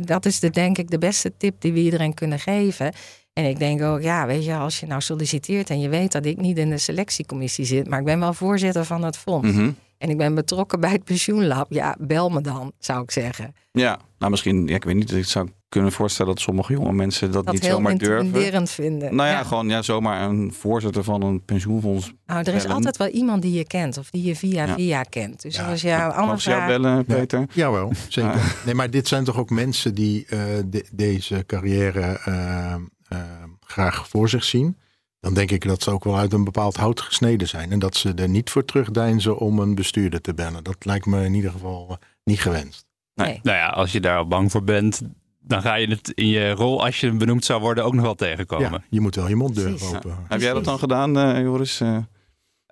dat is de, denk ik de beste tip die we iedereen kunnen geven. En ik denk ook, ja, weet je, als je nou solliciteert en je weet dat ik niet in de selectiecommissie zit, maar ik ben wel voorzitter van het fonds. Mhm. En ik ben betrokken bij het pensioenlab. Ja, bel me dan, zou ik zeggen. Ja, nou misschien, ja, ik weet niet, ik zou kunnen voorstellen dat sommige jonge mensen dat, Dat niet heel zomaar durven. intimiderend vinden. Nou ja, Ja. gewoon ja, zomaar een voorzitter van een pensioenfonds. Nou, er is bellen. altijd wel iemand die je kent of die je via Ja. via kent. Dus Ja. als je vraag... bellen, Peter? Jawel, zeker. Nee, maar dit zijn toch ook mensen die eh, de- deze carrière eh, eh, graag voor zich zien. Dan denk ik dat ze ook wel uit een bepaald hout gesneden zijn. En dat ze er niet voor terugdeinzen om een bestuurder te bellen. Dat lijkt me in ieder geval niet gewenst. Nee. Nou ja, als je daar al bang voor bent, dan ga je het in je rol, als je benoemd zou worden, ook nog wel tegenkomen. Ja, je moet wel je mond durven Precies. open. Heb jij dat dan gedaan, eh, Joris? Eh,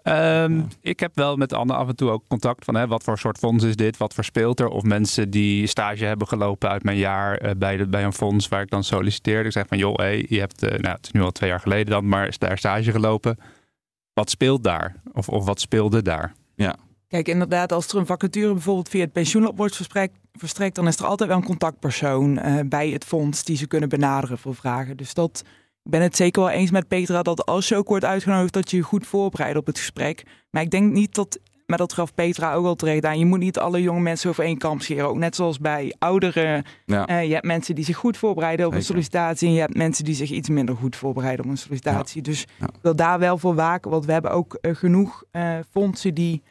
Ehm, Ja. Ik heb wel met Anne af en toe ook contact van hè, wat voor soort fonds is dit, wat voor speelt er? Of mensen die stage hebben gelopen uit mijn jaar eh, bij, de, bij een fonds waar ik dan solliciteerde. Ik zeg van joh, hey, je hebt, eh, nou, het is nu al twee jaar geleden dan, maar is daar stage gelopen. Wat speelt daar? Of, of wat speelde daar? Kijk, inderdaad, als er een vacature bijvoorbeeld via het pensioenlab wordt verstrekt, verstrekt dan is er altijd wel een contactpersoon eh, bij het fonds die ze kunnen benaderen voor vragen. Dus dat, ik ben het zeker wel eens met Petra dat als je ook wordt uitgenodigd, dat je je goed voorbereidt op het gesprek. Maar ik denk niet dat, maar dat gaf Petra ook al terecht aan, je moet niet alle jonge mensen over één kam scheren. Ook net zoals bij ouderen. ja. Eh, je hebt mensen die zich goed voorbereiden op een sollicitatie en je hebt mensen die zich iets minder goed voorbereiden op een sollicitatie. Dus Ja. ik wil daar wel voor waken, want we hebben ook eh, genoeg fondsen die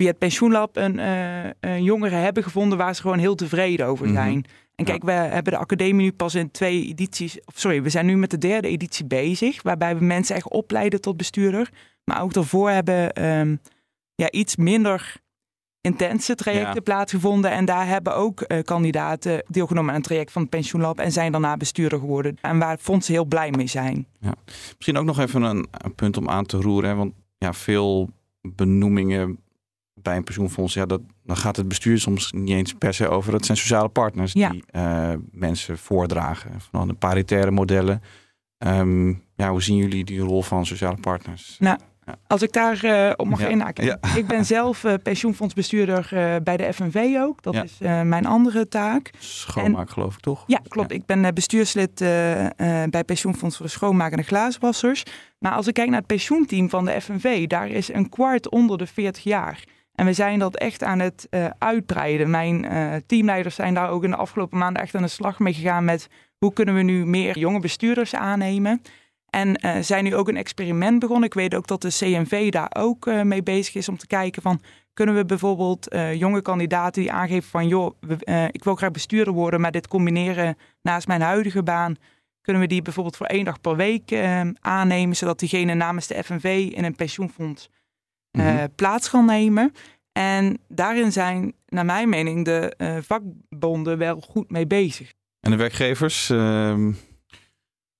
via het pensioenlab een, eh, een jongere hebben gevonden waar ze gewoon heel tevreden over Mhm. zijn. En kijk, we hebben de academie nu pas in twee edities, of sorry, we zijn nu met de derde editie bezig, waarbij we mensen echt opleiden tot bestuurder. Maar ook daarvoor hebben ehm, ja, iets minder intense trajecten Ja. plaatsgevonden. En daar hebben ook eh, kandidaten deelgenomen aan een traject van het pensioenlab en zijn daarna bestuurder geworden. En waar fondsen heel blij mee zijn. Misschien ook nog even een, een punt om aan te roeren. Hè? Want ja, veel benoemingen bij een pensioenfonds, ja, dat, dan gaat het bestuur soms niet eens per se over. Dat zijn sociale partners Ja. die eh, mensen voordragen. Van de paritaire modellen. Ehm, ja, hoe zien jullie die rol van sociale partners? Als ik daar eh, op mag Ja. inhaken. Ja. Ik ben zelf eh, pensioenfondsbestuurder bij de FNV ook. Dat is mijn andere taak. Schoonmaak, geloof ik toch? Ja, klopt. Ik ben bestuurslid bij Pensioenfonds voor de Schoonmaak en de Glazenwassers. Maar als ik kijk naar het pensioenteam van de FNV, daar is een kwart onder de 40 jaar. En we zijn dat echt aan het eh, uitbreiden. Mijn eh, teamleiders zijn daar ook in de afgelopen maanden echt aan de slag mee gegaan met hoe kunnen we nu meer jonge bestuurders aannemen. En eh, zijn nu ook een experiment begonnen. Ik weet ook dat de CNV daar ook mee bezig is om te kijken van kunnen we bijvoorbeeld jonge kandidaten die aangeven van joh, ik wil graag bestuurder worden, maar dit combineren naast mijn huidige baan, kunnen we die bijvoorbeeld voor één dag per week aannemen, zodat diegene namens de FNV in een pensioenfonds eh, Mhm. plaats kan nemen. En daarin zijn, naar mijn mening, de eh, vakbonden wel goed mee bezig. En de werkgevers, ehm,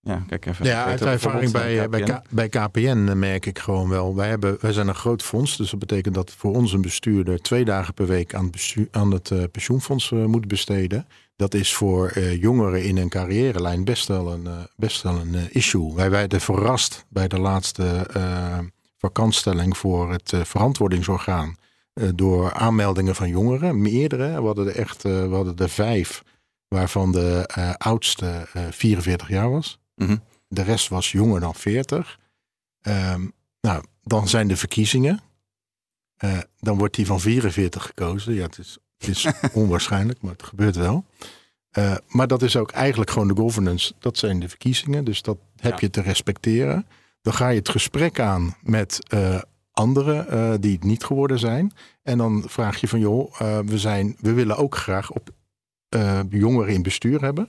Ja, kijk even. Ja, uit ervaring bij, bijvoorbeeld, bij, KPN. Bij KPN eh, merk ik gewoon wel. Wij, hebben, wij zijn een groot fonds, dus dat betekent dat voor ons een bestuurder twee dagen per week aan het, bestuur, aan het eh, pensioenfonds eh, moet besteden. Dat is voor eh, jongeren in een carrièrelijn best wel een, eh, best wel een eh, issue. Wij werden verrast bij de laatste eh vakantstelling voor het eh, verantwoordingsorgaan. eh, door aanmeldingen van jongeren, meerdere. We hadden er echt eh, we hadden er vijf, waarvan de oudste eh, 44 jaar was. Mhm. De rest was jonger dan 40. Ehm, nou, dan zijn de verkiezingen. Dan wordt die van 44 gekozen. Ja, het is, het is *laughs* onwaarschijnlijk, maar het gebeurt wel. Maar dat is ook eigenlijk gewoon de governance. Dat zijn de verkiezingen, dus dat heb Ja. je te respecteren. Dan ga je het gesprek aan met eh, anderen eh, die het niet geworden zijn. En dan vraag je van, joh, eh, we, zijn, we willen ook graag op jongeren in bestuur hebben.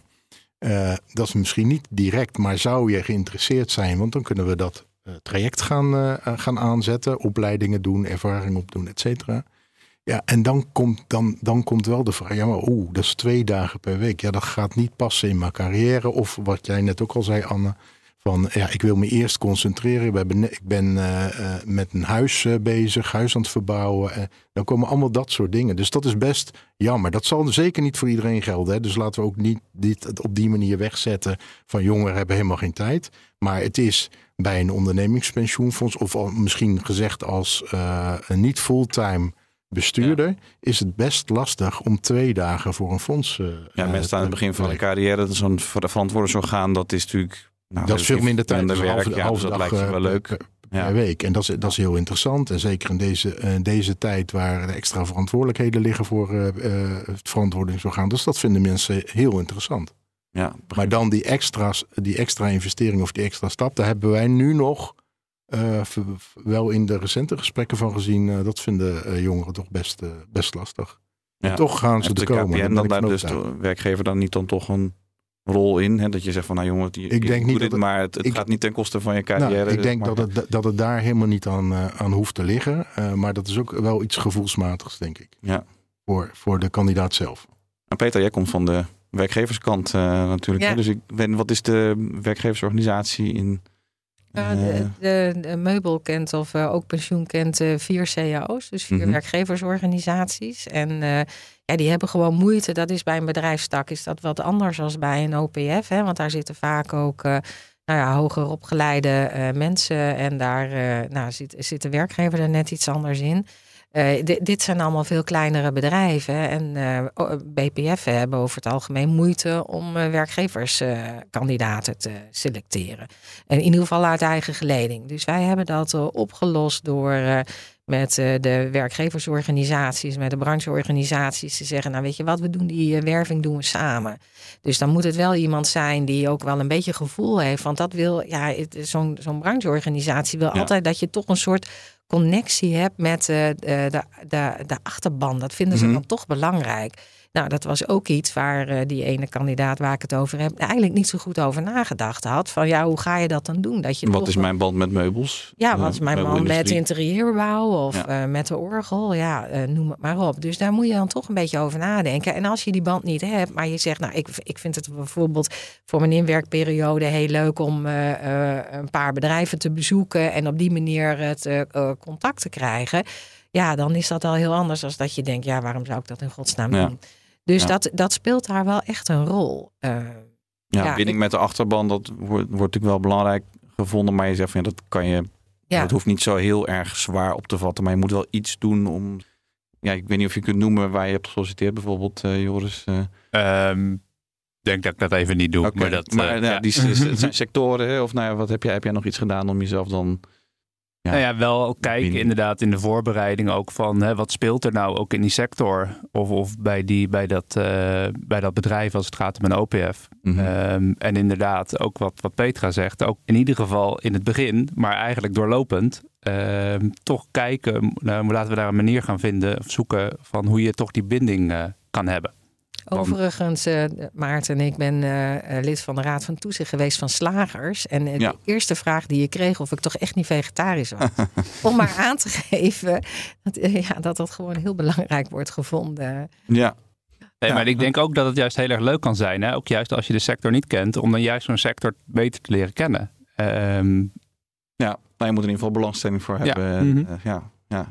Dat is misschien niet direct, maar zou je geïnteresseerd zijn? Want dan kunnen we dat traject gaan, gaan aanzetten, opleidingen doen, ervaring opdoen, et cetera. Ja, en dan komt, dan, dan komt wel de vraag, ja maar oeh, dat is twee dagen per week. Ja, dat gaat niet passen in mijn carrière. Of wat jij net ook al zei, Anne, van ja, ik wil me eerst concentreren. We hebben, ik ben eh, eh, met een huis eh, bezig, huis aan het verbouwen. En dan komen allemaal dat soort dingen. Dus dat is best jammer. Dat zal zeker niet voor iedereen gelden. Hè. Dus laten we ook niet dit op die manier wegzetten van jongeren hebben helemaal geen tijd. Maar het is bij een ondernemingspensioenfonds, of al misschien gezegd als een niet fulltime bestuurder, is het best lastig om twee dagen voor een fonds. eh, Ja, mensen staan aan het begin van hun carrière. dat Zo'n ver- verantwoordingsorgaan, dat is natuurlijk... Nou, Dat is veel minder tijd. minder dus werk. halve, ja, halve dus dat lijkt eh, wel leuk. per, Ja. week. En dat is, dat is heel interessant. En zeker in deze, eh, deze tijd waar de extra verantwoordelijkheden liggen voor eh, het verantwoordingsorgaan. Dus dat vinden mensen heel interessant. Ja, Maar dan die, extra's, die extra investering of die extra stap, daar hebben wij nu nog wel in de recente gesprekken van gezien. dat vinden jongeren toch best, best lastig. Ja. En toch gaan ze Heeft er de komen. Ben dan daar dus de werkgever dan niet dan toch een rol in? Hè? Dat je zegt van nou jongen, die, Ik denk niet dit, dat het- maar het, het ik- gaat niet ten koste van je carrière. Nou, ik zeg denk dat het, dat het daar helemaal niet aan, eh, aan hoeft te liggen. Eh, maar dat is ook wel iets gevoelsmatigs, denk ik. Ja. Voor, voor de kandidaat zelf. En Peter, jij komt van de werkgeverskant eh, natuurlijk. Ja. Hè? Dus ik weet, wat is de werkgeversorganisatie in... Ja, de, de, de meubel kent of ook pensioen kent eh, vier cao's, dus vier Mhm. werkgeversorganisaties. En eh, die hebben gewoon moeite. Dat is bij een bedrijfstak is dat wat anders dan bij een OPF. Hè, want daar zitten vaak ook eh, nou ja, hoger opgeleide eh, mensen. En daar eh, nou, zit, zit de werkgever er net iets anders in. Di- dit zijn allemaal veel kleinere bedrijven. En o- BPF hebben over het algemeen moeite om werkgeverskandidaten te selecteren. En in ieder geval uit eigen geleding. Dus wij hebben dat opgelost door met eh, de werkgeversorganisaties, met de brancheorganisaties te zeggen, nou weet je wat, we doen die eh, werving doen we samen. Dus dan moet het wel iemand zijn die ook wel een beetje gevoel heeft. Want dat wil, ja, zo'n zo'n brancheorganisatie wil Ja. altijd dat je toch een soort connectie hebt met eh, de, de, de, de achterban. Dat vinden ze Mhm. dan toch belangrijk. Nou, dat was ook iets waar eh, die ene kandidaat waar ik het over heb, eigenlijk niet zo goed over nagedacht had. Van ja, hoe ga je dat dan doen? Dat je wat is mijn band met meubels? ja, Eh, wat is mijn man met interieurbouw of Ja. eh, met de orgel? Ja, eh, noem het maar op. Dus daar moet je dan toch een beetje over nadenken. En als je die band niet hebt, maar je zegt, nou, ik, ik vind het bijvoorbeeld voor mijn inwerkperiode heel leuk om eh, eh, een paar bedrijven te bezoeken en op die manier het eh, eh, contact te krijgen. Ja, dan is dat al heel anders dan dat je denkt, ja, waarom zou ik dat in godsnaam Ja. Dus Ja. dat, dat speelt daar wel echt een rol. Eh, Ja, Ja, winning ik- met de achterban, dat wordt, wordt natuurlijk wel belangrijk gevonden. Maar je zegt van ja, dat kan je. ja. Dat hoeft niet zo heel erg zwaar op te vatten. Maar je moet wel iets doen om. Ja, ik weet niet of je kunt noemen waar je hebt gesolliciteerd, bijvoorbeeld eh, Joris. eh. Ehm, Ik denk dat ik dat even niet doe. Maar, dat, maar, ja. die, het *laughs* zijn sectoren, hè? of nou ja, wat heb jij, heb jij nog iets gedaan om jezelf dan... Ja. Nou ja, wel kijken inderdaad in de voorbereiding ook van hè, wat speelt er nou ook in die sector of, of bij, die, bij, dat, eh, bij dat bedrijf als het gaat om een OPF. Mhm. Ehm, en inderdaad ook wat, wat Petra zegt, ook in ieder geval in het begin, maar eigenlijk doorlopend, ehm, toch kijken, nou, laten we daar een manier gaan vinden of zoeken van hoe je toch die binding eh, kan hebben. Overigens, eh, Maarten, ik ben eh, eh, lid van de Raad van Toezicht geweest van slagers. En Ja. de eerste vraag die je kreeg, of ik toch echt niet vegetarisch was. *laughs* om maar aan te geven dat, ja, dat dat gewoon heel belangrijk wordt gevonden. ja, Nee, Ja. maar ik denk ook dat het juist heel erg leuk kan zijn. Hè? Ook juist als je de sector niet kent, om dan juist zo'n sector beter te leren kennen. Ehm, Ja, nou, je moet er in ieder geval belangstelling voor Ja. hebben. Mhm. Ja, ja.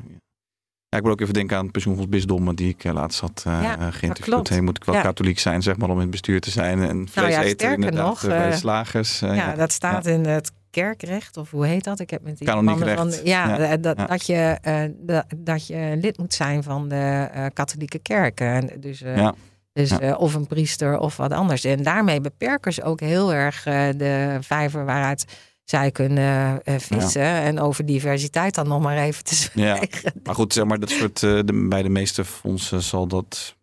Ja, ik moet ook even denken aan het pensioenfonds Bisdommen die ik eh, laatst had eh, Ja, eh, geïnterviewd. Hey, moet ik wel Ja. katholiek zijn, zeg maar, om in het bestuur te zijn. En vlees ja, eten inderdaad nog, slagers. ja, dat staat in het kerkrecht, of hoe heet dat? Ik heb met die mannen van, ja, Dat, ja. Dat, je, dat, dat je lid moet zijn van de katholieke kerk. En dus Ja. dus of een priester of wat anders. En daarmee beperken ze ook heel erg de vijver waaruit zij kunnen eh, vissen. En over diversiteit dan nog maar even te Ja. zwijgen. Maar goed, zeg maar, dat soort, eh, de, bij de meeste fondsen zal dat...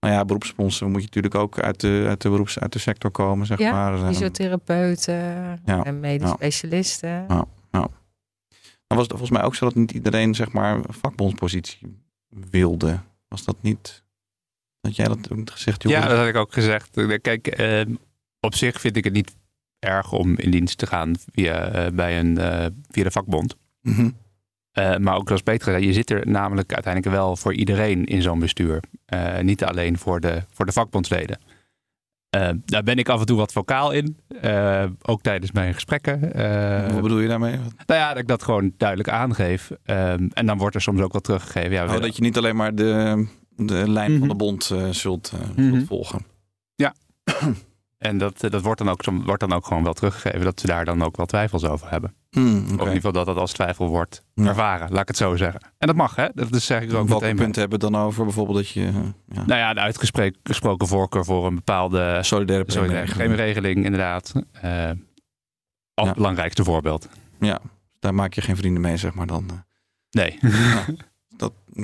Nou ja, beroepsfondsen moet je natuurlijk ook uit de, uit de beroeps, uit de sector komen, zeg Ja, maar. Eh, Fysiotherapeuten Ja, en medisch ja. specialisten. Ja. Dan was het volgens mij ook zo dat niet iedereen, zeg maar, een vakbondspositie wilde. Was dat niet... Had jij dat ook gezegd, Joris? ja, dat had ik ook gezegd. Kijk, ehm, op zich vind ik het niet erg om in dienst te gaan via, eh, bij een, eh, via de vakbond. Mhm. Eh, maar ook zoals Peter zei, je zit er namelijk uiteindelijk wel voor iedereen in zo'n bestuur. Niet alleen voor de, voor de vakbondsleden. Daar ben ik af en toe wat vocaal in. Ook tijdens mijn gesprekken. Wat bedoel je daarmee? nou ja, dat ik dat gewoon duidelijk aangeef. Ehm, en dan wordt er soms ook wel teruggegeven. Ja, Oh, dat je niet alleen maar de, de lijn Mhm. van de bond eh, zult, eh, Mhm. zult volgen. *clears throat* En dat, eh, dat wordt, dan ook, wordt dan ook gewoon wel teruggegeven. Dat ze daar dan ook wel twijfels over hebben. Hmm, Of in ieder geval dat dat als twijfel wordt Ja. ervaren. Laat ik het zo zeggen. En dat mag, hè? Dat is zeg ik ook Welke meteen punten hebben dan over? Bijvoorbeeld dat je... eh, ja, Nou ja, de uitgesproken voorkeur voor een bepaalde solidaire premieregeling. inderdaad. Eh als Ja. belangrijkste voorbeeld. Ja, daar maak je geen vrienden mee, zeg maar dan. Nee. *laughs*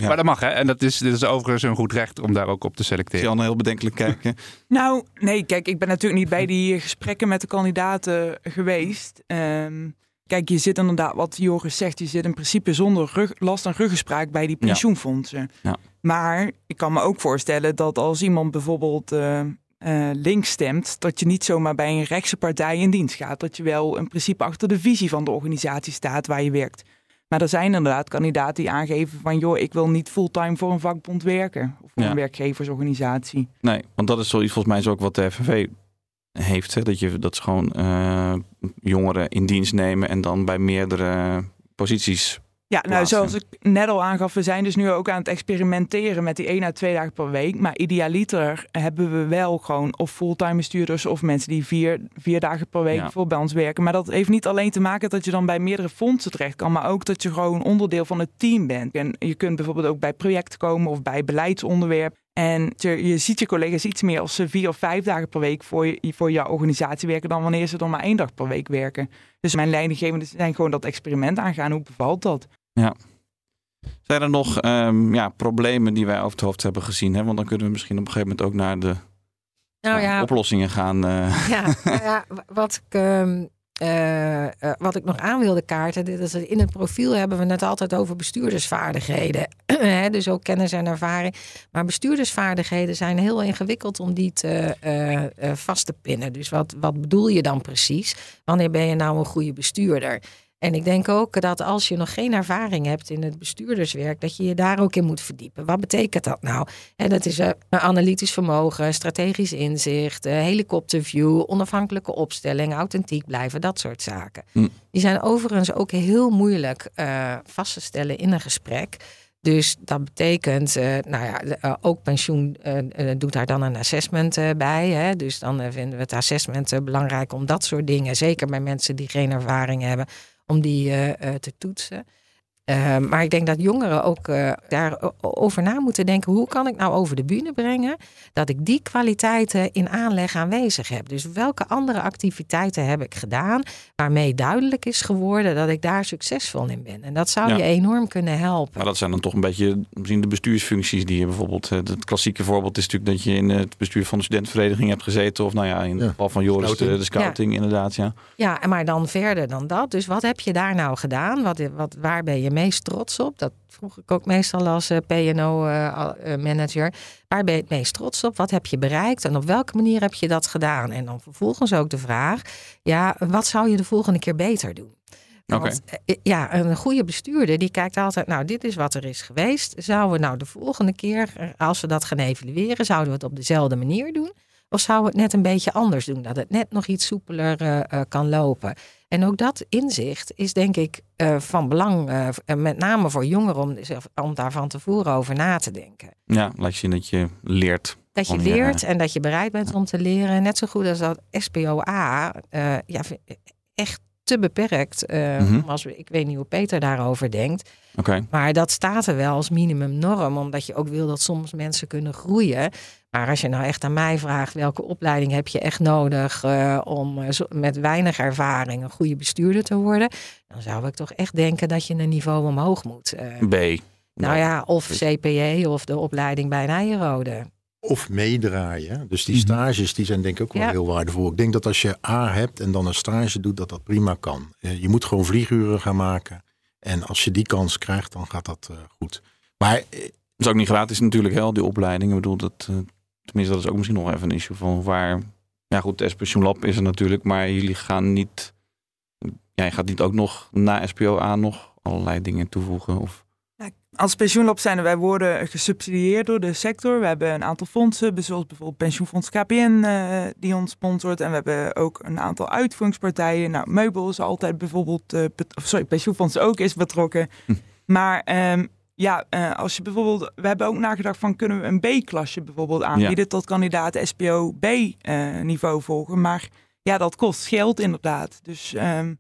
ja. Maar dat mag, hè? En dat is, dit is overigens een goed recht om daar ook op te selecteren. Anne heel bedenkelijk kijken. *laughs* Nou, nee, kijk, ik ben natuurlijk niet bij die gesprekken met de kandidaten geweest. Ehm, kijk, je zit inderdaad, wat Joris zegt, je zit in principe zonder rug, last en ruggespraak bij die pensioenfondsen. Ja. Maar ik kan me ook voorstellen dat als iemand bijvoorbeeld eh, eh, links stemt, dat je niet zomaar bij een rechtse partij in dienst gaat. Dat je wel in principe achter de visie van de organisatie staat waar je werkt. Maar er zijn inderdaad kandidaten die aangeven van, joh, ik wil niet fulltime voor een vakbond werken. Of voor Ja. een werkgeversorganisatie. Nee, want dat is zoiets volgens mij is ook wat de FNV heeft. Hè? Dat, je, dat ze gewoon eh, jongeren in dienst nemen en dan bij meerdere posities. Ja, nou, plaatsen. zoals ik net al aangaf, we zijn dus nu ook aan het experimenteren met die 1 à 2 dagen per week. Maar idealiter hebben we wel gewoon of fulltime bestuurders of mensen die vier, vier dagen per week Ja. voor bij ons werken. Maar dat heeft niet alleen te maken dat je dan bij meerdere fondsen terecht kan, maar ook dat je gewoon onderdeel van het team bent. En je kunt bijvoorbeeld ook bij projecten komen of bij beleidsonderwerp. En je, je ziet je collega's iets meer als ze vier of vijf dagen per week voor, je, voor jouw organisatie werken dan wanneer ze dan maar één dag per week werken. Dus mijn leidinggevenden zijn gewoon dat experiment aangaan. Hoe bevalt dat? Zijn er nog ehm, ja, problemen die wij over het hoofd hebben gezien? Hè? Want dan kunnen we misschien op een gegeven moment ook naar de Nou ja, ja, oplossingen gaan. eh. *laughs* Ja, nou ja, wat ik, ehm, eh, eh, wat ik nog aan wilde kaarten, dit is in het profiel hebben we het altijd over bestuurdersvaardigheden. *clears throat* Dus ook kennis en ervaring. Maar bestuurdersvaardigheden zijn heel ingewikkeld om die te, vast te pinnen. Dus wat, wat bedoel je dan precies? Wanneer ben je nou een goede bestuurder? En ik denk ook dat als je nog geen ervaring hebt in het bestuurderswerk, dat je je daar ook in moet verdiepen. Wat betekent dat nou? Hè, dat is een analytisch vermogen, strategisch inzicht, eh, helikopterview, onafhankelijke opstelling, authentiek blijven, dat soort zaken. Hm. Die zijn overigens ook heel moeilijk eh, vast te stellen in een gesprek. Dus dat betekent, nou ja, ook pensioen doet daar dan een assessment bij. Hè? Dus dan vinden we het assessment belangrijk om dat soort dingen, zeker bij mensen die geen ervaring hebben, om die eh, eh, te toetsen. Eh, maar ik denk dat jongeren ook eh, daarover na moeten denken. Hoe kan ik nou over de bühne brengen dat ik die kwaliteiten in aanleg aanwezig heb? Dus welke andere activiteiten heb ik gedaan waarmee duidelijk is geworden dat ik daar succesvol in ben? En dat zou Ja. je enorm kunnen helpen. Maar dat zijn dan toch een beetje misschien de bestuursfuncties die je bijvoorbeeld. eh, Het klassieke voorbeeld is natuurlijk dat je in het bestuur van de studentenvereniging hebt gezeten. Of nou ja, in het Ja, geval van Joris de, scouting. de scouting inderdaad. Ja. Ja, en maar dan verder dan dat. Dus wat heb je daar nou gedaan? Wat, wat, waar ben je meest trots op? Dat vroeg ik ook meestal als eh, PNO-manager. waar ben je het meest trots op? Wat heb je bereikt? En op welke manier heb je dat gedaan? En dan vervolgens ook de vraag: ja, wat zou je de volgende keer beter doen? Want, eh, ja, een goede bestuurder die kijkt altijd, nou, dit is wat er is geweest. Zouden we nou de volgende keer, eh, als we dat gaan evalueren, zouden we het op dezelfde manier doen? Of zouden we het net een beetje anders doen? Dat het net nog iets soepeler uh, kan lopen. En ook dat inzicht is denk ik uh, van belang, uh, met name voor jongeren, om, om daar van tevoren over na te denken. Ja, laat je zien dat je leert. Dat je leert en dat je bereid bent om te leren. Net zo goed als dat SPOA ja, echt te beperkt. Mm -hmm. als, ik weet niet hoe Peter daarover denkt. Okay. Maar dat staat er wel als minimumnorm, omdat je ook wil dat soms mensen kunnen groeien. Maar als je nou echt aan mij vraagt welke opleiding heb je echt nodig uh, om uh, met weinig ervaring een goede bestuurder te worden, dan zou ik toch echt denken dat je een niveau omhoog moet. B. Nou ja, of CPE of de opleiding bij Nijrode. Of meedraaien. Dus die stages die zijn denk ik ook wel ja. heel waardevol. Ik denk dat als je A hebt en dan een stage doet, dat dat prima kan. Je moet gewoon vlieguren gaan maken. En als je die kans krijgt, dan gaat dat uh, goed. Maar het is ook niet gratis natuurlijk, hè, die opleiding. Ik bedoel, dat, uh, tenminste, dat is ook misschien nog even een issue van waar. Ja, goed, de SPO Lab is er natuurlijk, maar jullie gaan niet. Jij gaat niet ook nog na SPO aan nog allerlei dingen toevoegen? Of... Als pensioenlab zijn wij worden gesubsidieerd door de sector. We hebben een aantal fondsen, zoals bijvoorbeeld pensioenfonds KPN, uh, die ons sponsort. En we hebben ook een aantal uitvoeringspartijen. Nou, Meubel is altijd bijvoorbeeld, uh, sorry, pensioenfonds ook is betrokken. Hm. Maar um, ja, uh, als je bijvoorbeeld, we hebben ook nagedacht van kunnen we een B-klasje bijvoorbeeld aanbieden ja. tot kandidaten SPO B-niveau volgen. Maar ja, dat kost geld inderdaad. Dus um, uh,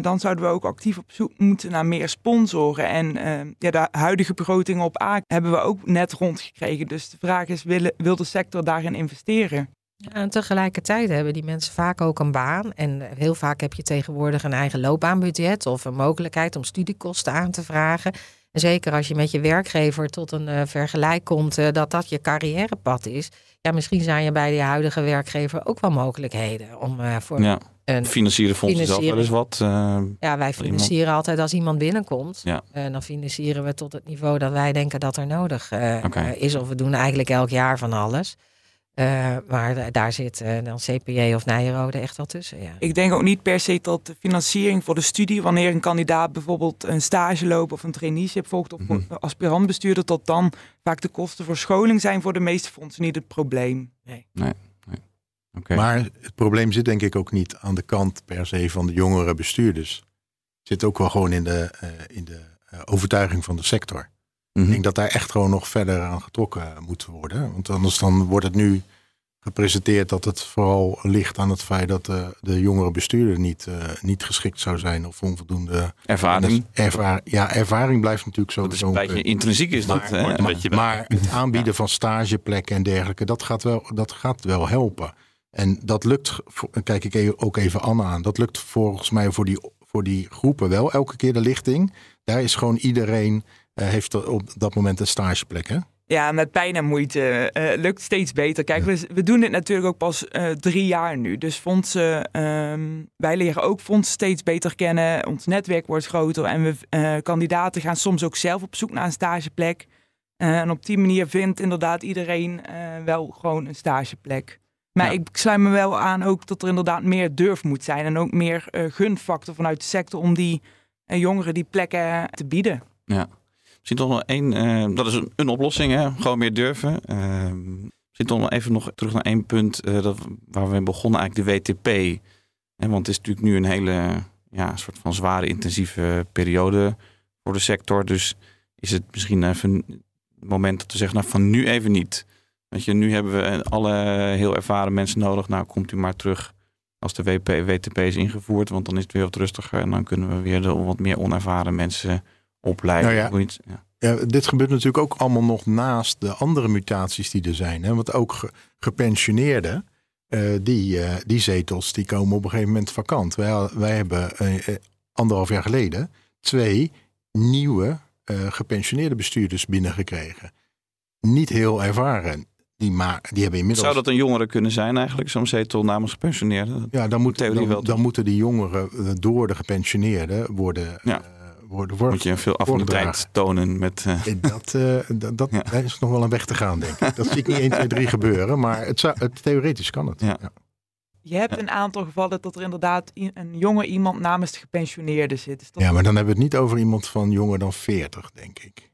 dan zouden we ook actief op zoek moeten naar meer sponsoren. En uh, ja, de huidige begroting op A hebben we ook net rondgekregen. Dus de vraag is, wil, wil de sector daarin investeren? Ja, en tegelijkertijd hebben die mensen vaak ook een baan. En heel vaak heb je tegenwoordig een eigen loopbaanbudget of een mogelijkheid om studiekosten aan te vragen. En zeker als je met je werkgever tot een uh, vergelijk komt uh, dat dat je carrièrepad is. Ja, misschien zijn je bij je huidige werkgever ook wel mogelijkheden om uh, voor ja. Een financieren fondsen zelf wel eens wat. ja, wij financieren iemand. altijd als iemand binnenkomt. Ja. dan financieren we tot het niveau dat wij denken dat er nodig okay. is. Of we doen eigenlijk elk jaar van alles. Uh, maar daar zit uh, dan CPJ of Nijrode echt wel tussen. Ja. Ik denk ook niet per se dat de financiering voor de studie, wanneer een kandidaat bijvoorbeeld een stage loopt of een traineeship volgt of mm -hmm. aspirantbestuurder, dat dan vaak de kosten voor scholing zijn voor de meeste fondsen niet het probleem. Nee, nee. Okay. Maar het probleem zit denk ik ook niet aan de kant per se van de jongere bestuurders. Het zit ook wel gewoon in de, uh, in de overtuiging van de sector. Mm -hmm. Ik denk dat daar echt gewoon nog verder aan getrokken moet worden. Want anders dan wordt het nu gepresenteerd dat het vooral ligt aan het feit dat de, de jongere bestuurder niet, uh, niet geschikt zou zijn of onvoldoende ervaring. Ervaar, ja, ervaring blijft natuurlijk zo. Dat is een beetje intrinsiek is maar, dat. Maar, maar, maar het aanbieden van stageplekken en dergelijke, dat gaat wel, dat gaat wel helpen. En dat lukt, kijk ik ook even Anne aan, dat lukt volgens mij voor die, voor die groepen wel elke keer de lichting. Daar is gewoon iedereen uh, heeft op dat moment een stageplek, hè? Ja, met pijn en moeite uh, lukt steeds beter. Kijk, ja. we, we, doen dit natuurlijk ook pas uh, drie jaar nu. Dus fondsen, um, wij leren ook fondsen steeds beter kennen. Ons netwerk wordt groter en we uh, kandidaten gaan soms ook zelf op zoek naar een stageplek. en op die manier vindt inderdaad iedereen wel gewoon een stageplek. Maar ja. ik sluit me wel aan ook dat er inderdaad meer durf moet zijn. En ook meer gunfactor vanuit de sector om die jongeren die plekken te bieden. Ja. Misschien toch nog één, uh, dat is een, een, oplossing, hè? gewoon meer durven. Uh, misschien toch nog even nog terug naar één punt uh, dat, waar we begonnen, eigenlijk de WTP. Hè, want het is natuurlijk nu een hele ja, soort van zware, intensieve periode voor de sector. Dus is het misschien even het moment dat we zeggen, nou van nu even niet. Weet je, nu hebben we alle heel ervaren mensen nodig. Nou, komt u maar terug als de WP, WTP is ingevoerd, want dan is het weer wat rustiger. En dan kunnen we weer de wat meer onervaren mensen opleiden. Nou ja, ja. ja, dit gebeurt natuurlijk ook allemaal nog naast de andere mutaties die er zijn. Hè? Want ook ge gepensioneerden, uh, die, uh, die zetels, die komen op een gegeven moment vakant. Wij, wij hebben uh, anderhalf jaar geleden twee nieuwe gepensioneerde bestuurders binnengekregen. Niet heel ervaren. Die, maar, die hebben inmiddels... Zou dat een jongere kunnen zijn eigenlijk, zo'n zetel namens gepensioneerden? Ja, dan, moet, dan, dan moeten die jongeren door de gepensioneerden worden... Ja worden. Wordt, Moet je een veel affiniteit tonen met... Uh... Dat, uh, dat, dat ja. is nog wel een weg te gaan, denk ik. Dat zie ik niet 1, 2, 3 gebeuren, maar het, zou, het theoretisch kan het. Ja. ja. je hebt een aantal gevallen dat er inderdaad een jonge iemand namens de gepensioneerde zit. Dus ja, maar dan hebben we het niet over iemand van jonger dan 40, denk ik.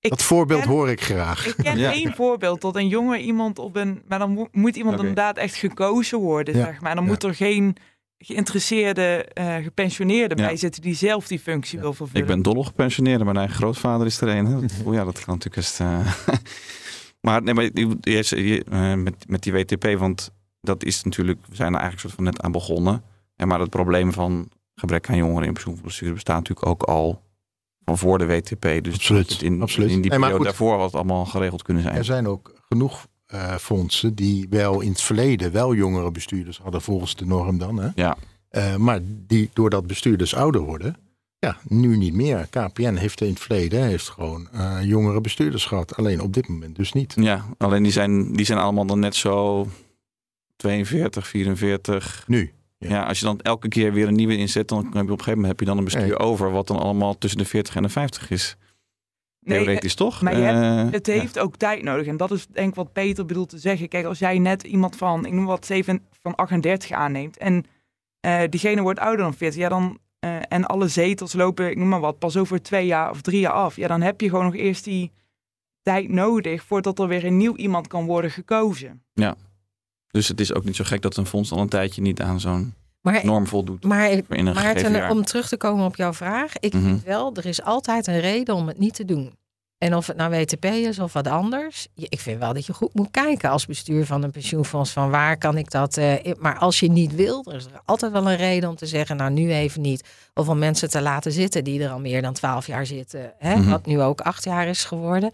Ik dat voorbeeld hoor ik graag. Ik ken *laughs* één voorbeeld dat een jonge iemand op een. Maar dan moet iemand inderdaad echt gekozen worden, zeg maar. Dan moet er geen geïnteresseerde uh, gepensioneerde bij zitten die zelf die functie wil vervullen. Ik ben dol gepensioneerde, mijn eigen grootvader is er een. *laughs* Oh ja, dat kan natuurlijk eens. Uh... *laughs* maar nee, maar eerst, uh, met, met die WTP, want dat is natuurlijk, we zijn er eigenlijk soort van net aan begonnen. En maar het probleem van gebrek aan jongeren in pensioenbestuur bestaat natuurlijk ook al van voor de WTP. Dus absoluut, in, absoluut. in die periode daarvoor wat allemaal geregeld kunnen zijn. Er zijn ook genoeg uh, fondsen die wel in het verleden wel jongere bestuurders hadden volgens de norm dan. Hè? Ja. Uh, maar die doordat bestuurders ouder worden, ja, nu niet meer. KPN heeft in het verleden heeft gewoon uh, jongere bestuurders gehad. Alleen op dit moment dus niet. Ja, alleen die zijn, die zijn allemaal dan net zo 42, 44. Nu. Ja. als je dan elke keer weer een nieuwe inzet, dan heb je op een gegeven moment heb je dan een bestuur over wat dan allemaal tussen de 40 en de 50 is. Theoretisch toch? Maar hebt, het heeft ook tijd nodig. En dat is denk ik wat Peter bedoelt te zeggen. Kijk, als jij net iemand van, ik noem wat, 7, van 38 aanneemt. En uh, diegene wordt ouder dan 40. Ja, dan, uh, en alle zetels lopen, ik noem maar wat, pas over twee jaar of drie jaar af. Ja, dan heb je gewoon nog eerst die tijd nodig voordat er weer een nieuw iemand kan worden gekozen. Ja. Dus het is ook niet zo gek dat een fonds al een tijdje niet aan zo'n norm voldoet. Maar, Maarten, om terug te komen op jouw vraag. Ik mm vind wel, er is altijd een reden om het niet te doen. En of het nou WTP is of wat anders. Ik vind wel dat je goed moet kijken als bestuur van een pensioenfonds. Van waar kan ik dat. Uh, maar als je niet wil, er is er altijd wel een reden om te zeggen. Nou, nu even niet. Of om mensen te laten zitten die er al meer dan twaalf jaar zitten. Hè, mhm. Wat nu ook acht jaar is geworden.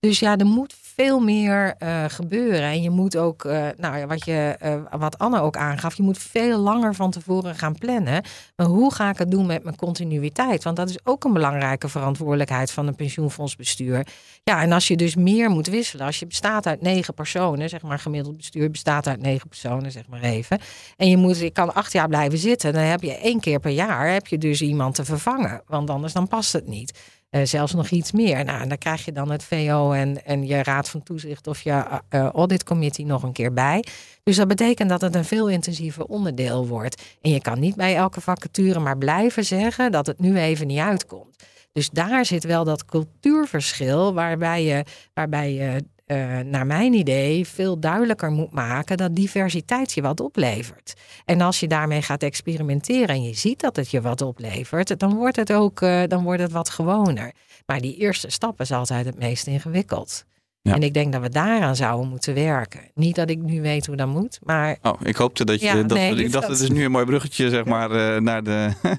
Dus ja, er moet veel meer uh, gebeuren. En je moet ook, uh, nou wat, je, uh, wat Anne ook aangaf, je moet veel langer van tevoren gaan plannen. Maar hoe ga ik het doen met mijn continuïteit? Want dat is ook een belangrijke verantwoordelijkheid van een pensioenfondsbestuur. Ja, en als je dus meer moet wisselen, als je bestaat uit negen personen, zeg maar gemiddeld bestuur bestaat uit negen personen, zeg maar even. En je moet, ik kan acht jaar blijven zitten, dan heb je één keer per jaar heb je dus iemand te vervangen. Want anders dan past het niet. Uh, zelfs nog iets meer. Nou, en dan krijg je dan het VO en, en je Raad van Toezicht of je uh, Audit Committee nog een keer bij. Dus dat betekent dat het een veel intensiever onderdeel wordt. En je kan niet bij elke vacature maar blijven zeggen dat het nu even niet uitkomt. Dus daar zit wel dat cultuurverschil waarbij je, waarbij je uh, naar mijn idee, veel duidelijker moet maken dat diversiteit je wat oplevert. En als je daarmee gaat experimenteren en je ziet dat het je wat oplevert, dan wordt het ook uh, dan wordt het wat gewoner. Maar die eerste stap is altijd het meest ingewikkeld. Ja. En ik denk dat we daaraan zouden moeten werken. Niet dat ik nu weet hoe dat moet, maar. Oh, ik hoopte dat je. Ja, dat, nee, ik dacht, het is nu een mooi bruggetje, zeg maar, uh, naar de. *laughs*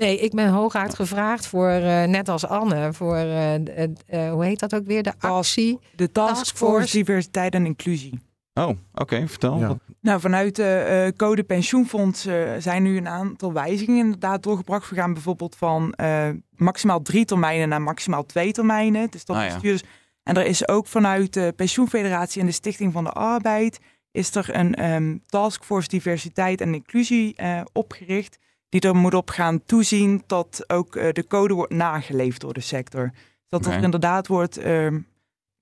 Nee, ik ben hooguit gevraagd voor, uh, net als Anne, voor, uh, uh, hoe heet dat ook weer, de actie? De Task Force Diversiteit en Inclusie. Oh, oké, okay, vertel. Ja. Nou, vanuit de code pensioenfonds zijn nu een aantal wijzigingen inderdaad doorgebracht. We gaan bijvoorbeeld van maximaal drie termijnen naar maximaal twee termijnen. Dus dat ah, ja. En er is ook vanuit de pensioenfederatie en de Stichting van de Arbeid... is er een um, taskforce diversiteit en inclusie opgericht die er moet op gaan toezien dat ook uh, de code wordt nageleefd door de sector. Dat er inderdaad wordt uh,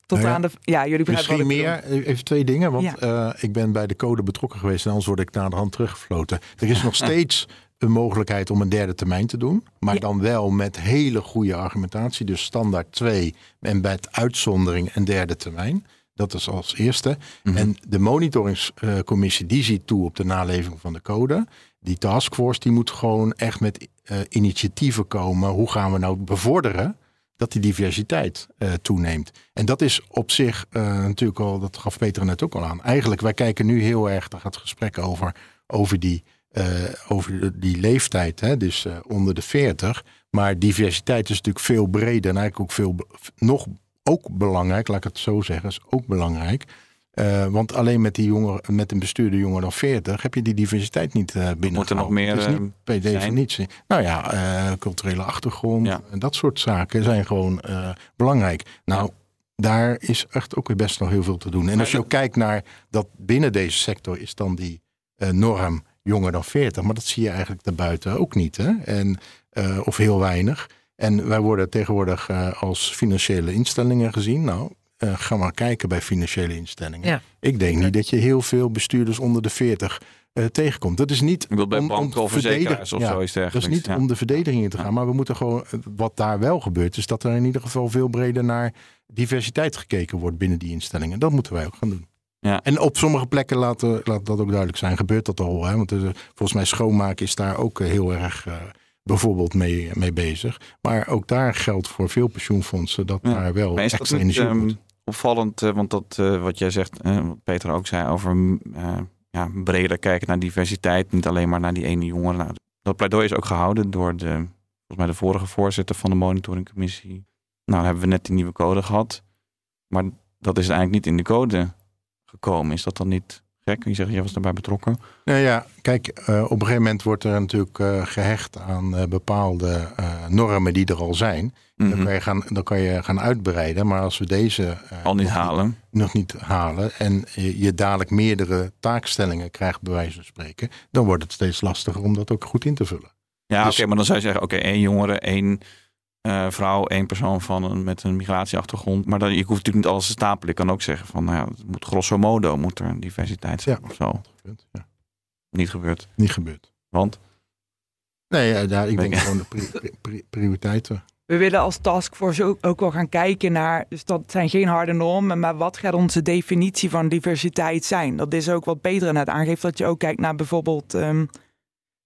tot nou ja, aan de. Ja, jullie Misschien meer, even twee dingen. Want ja. uh, ik ben bij de code betrokken geweest en anders word ik naar de hand teruggefloten. Er is nog *laughs* steeds een mogelijkheid om een derde termijn te doen. Maar ja. dan wel met hele goede argumentatie. Dus standaard 2 en bij het uitzondering een derde termijn. Dat is als eerste. Mm -hmm. En de monitoringscommissie die ziet toe op de naleving van de code die taskforce die moet gewoon echt met uh, initiatieven komen. Hoe gaan we nou bevorderen dat die diversiteit uh, toeneemt? En dat is op zich uh, natuurlijk al, dat gaf Peter net ook al aan. Eigenlijk, wij kijken nu heel erg, daar gaat het gesprek over, over die, over die leeftijd, hè, dus onder de 40. Maar diversiteit is natuurlijk veel breder en eigenlijk ook veel, nog ook belangrijk, laat ik het zo zeggen, is ook belangrijk. Uh, want alleen met, die jongeren, met een bestuurder jonger dan 40 heb je die diversiteit niet uh, binnen. Moet er nog meer dat is niet per definitie. Nou ja, uh, culturele achtergrond ja. en dat soort zaken zijn gewoon belangrijk. Nou, daar is echt ook weer best nog heel veel te doen. En als je ook kijkt naar dat binnen deze sector is dan die norm jonger dan 40. Maar dat zie je eigenlijk daarbuiten ook niet. Hè? En, of heel weinig. En wij worden tegenwoordig als financiële instellingen gezien. Nou, eh, ga maar kijken bij financiële instellingen. Ja. Ik denk niet dat je heel veel bestuurders onder de 40 eh, tegenkomt. Dat is niet Ik wil bij om- om banken of verzekeraars of ja, zoiets Dat is niet ja. om de verdediging in te gaan, maar we moeten gewoon, eh, wat daar wel gebeurt, is dat er in ieder geval veel breder naar diversiteit gekeken wordt binnen die instellingen. Dat moeten wij ook gaan doen. Ja. En op sommige plekken laat, laat dat ook duidelijk zijn, gebeurt dat al. Hè? Want volgens mij schoonmaken is daar ook heel erg eh, bijvoorbeeld mee, mee bezig. Maar ook daar geldt voor veel pensioenfondsen dat Ja. daar wel is extra energie op ehm, moet. Opvallend, eh, want dat eh, wat jij zegt, eh, wat Peter ook zei over mm, ja, breder kijken naar diversiteit, niet alleen maar naar die ene jongere. Nou, dat pleidooi is ook gehouden door de, volgens mij de vorige voorzitter van de monitoringcommissie. Nou, hebben we net die nieuwe code gehad, maar dat is eigenlijk niet in de code gekomen. Is dat dan niet gek? Je zegt, jij was daarbij betrokken. Nou ja, kijk, eh, op een gegeven moment wordt er natuurlijk eh, gehecht aan eh, bepaalde normen die er al zijn. Dan, Mhm. kan je gaan, dan kan je gaan uitbreiden. Maar als we deze Al niet nog halen. nog niet halen en je, je dadelijk meerdere taakstellingen krijgt, bij wijze van spreken, dan wordt het steeds lastiger om dat ook goed in te vullen. Ja, Dus- oké, maar dan zou je zeggen, oké, één jongere, één eh, vrouw, één persoon van een, met een migratieachtergrond. Maar dan, je hoeft natuurlijk niet alles te stapelen. Ik kan ook zeggen van, nou ja, het moet grosso modo moet er een diversiteit zijn Ja. of zo. Ja, Niet gebeurd. niet gebeurd. Want? Nee, eh, daar, ik denk ik. gewoon de pri- pri- pri- prioriteiten. We willen als taskforce ook, ook wel gaan kijken naar, dus dat zijn geen harde normen, maar wat gaat onze definitie van diversiteit zijn? Dat is ook wat Peter net aangeeft, dat je ook kijkt naar bijvoorbeeld ehm,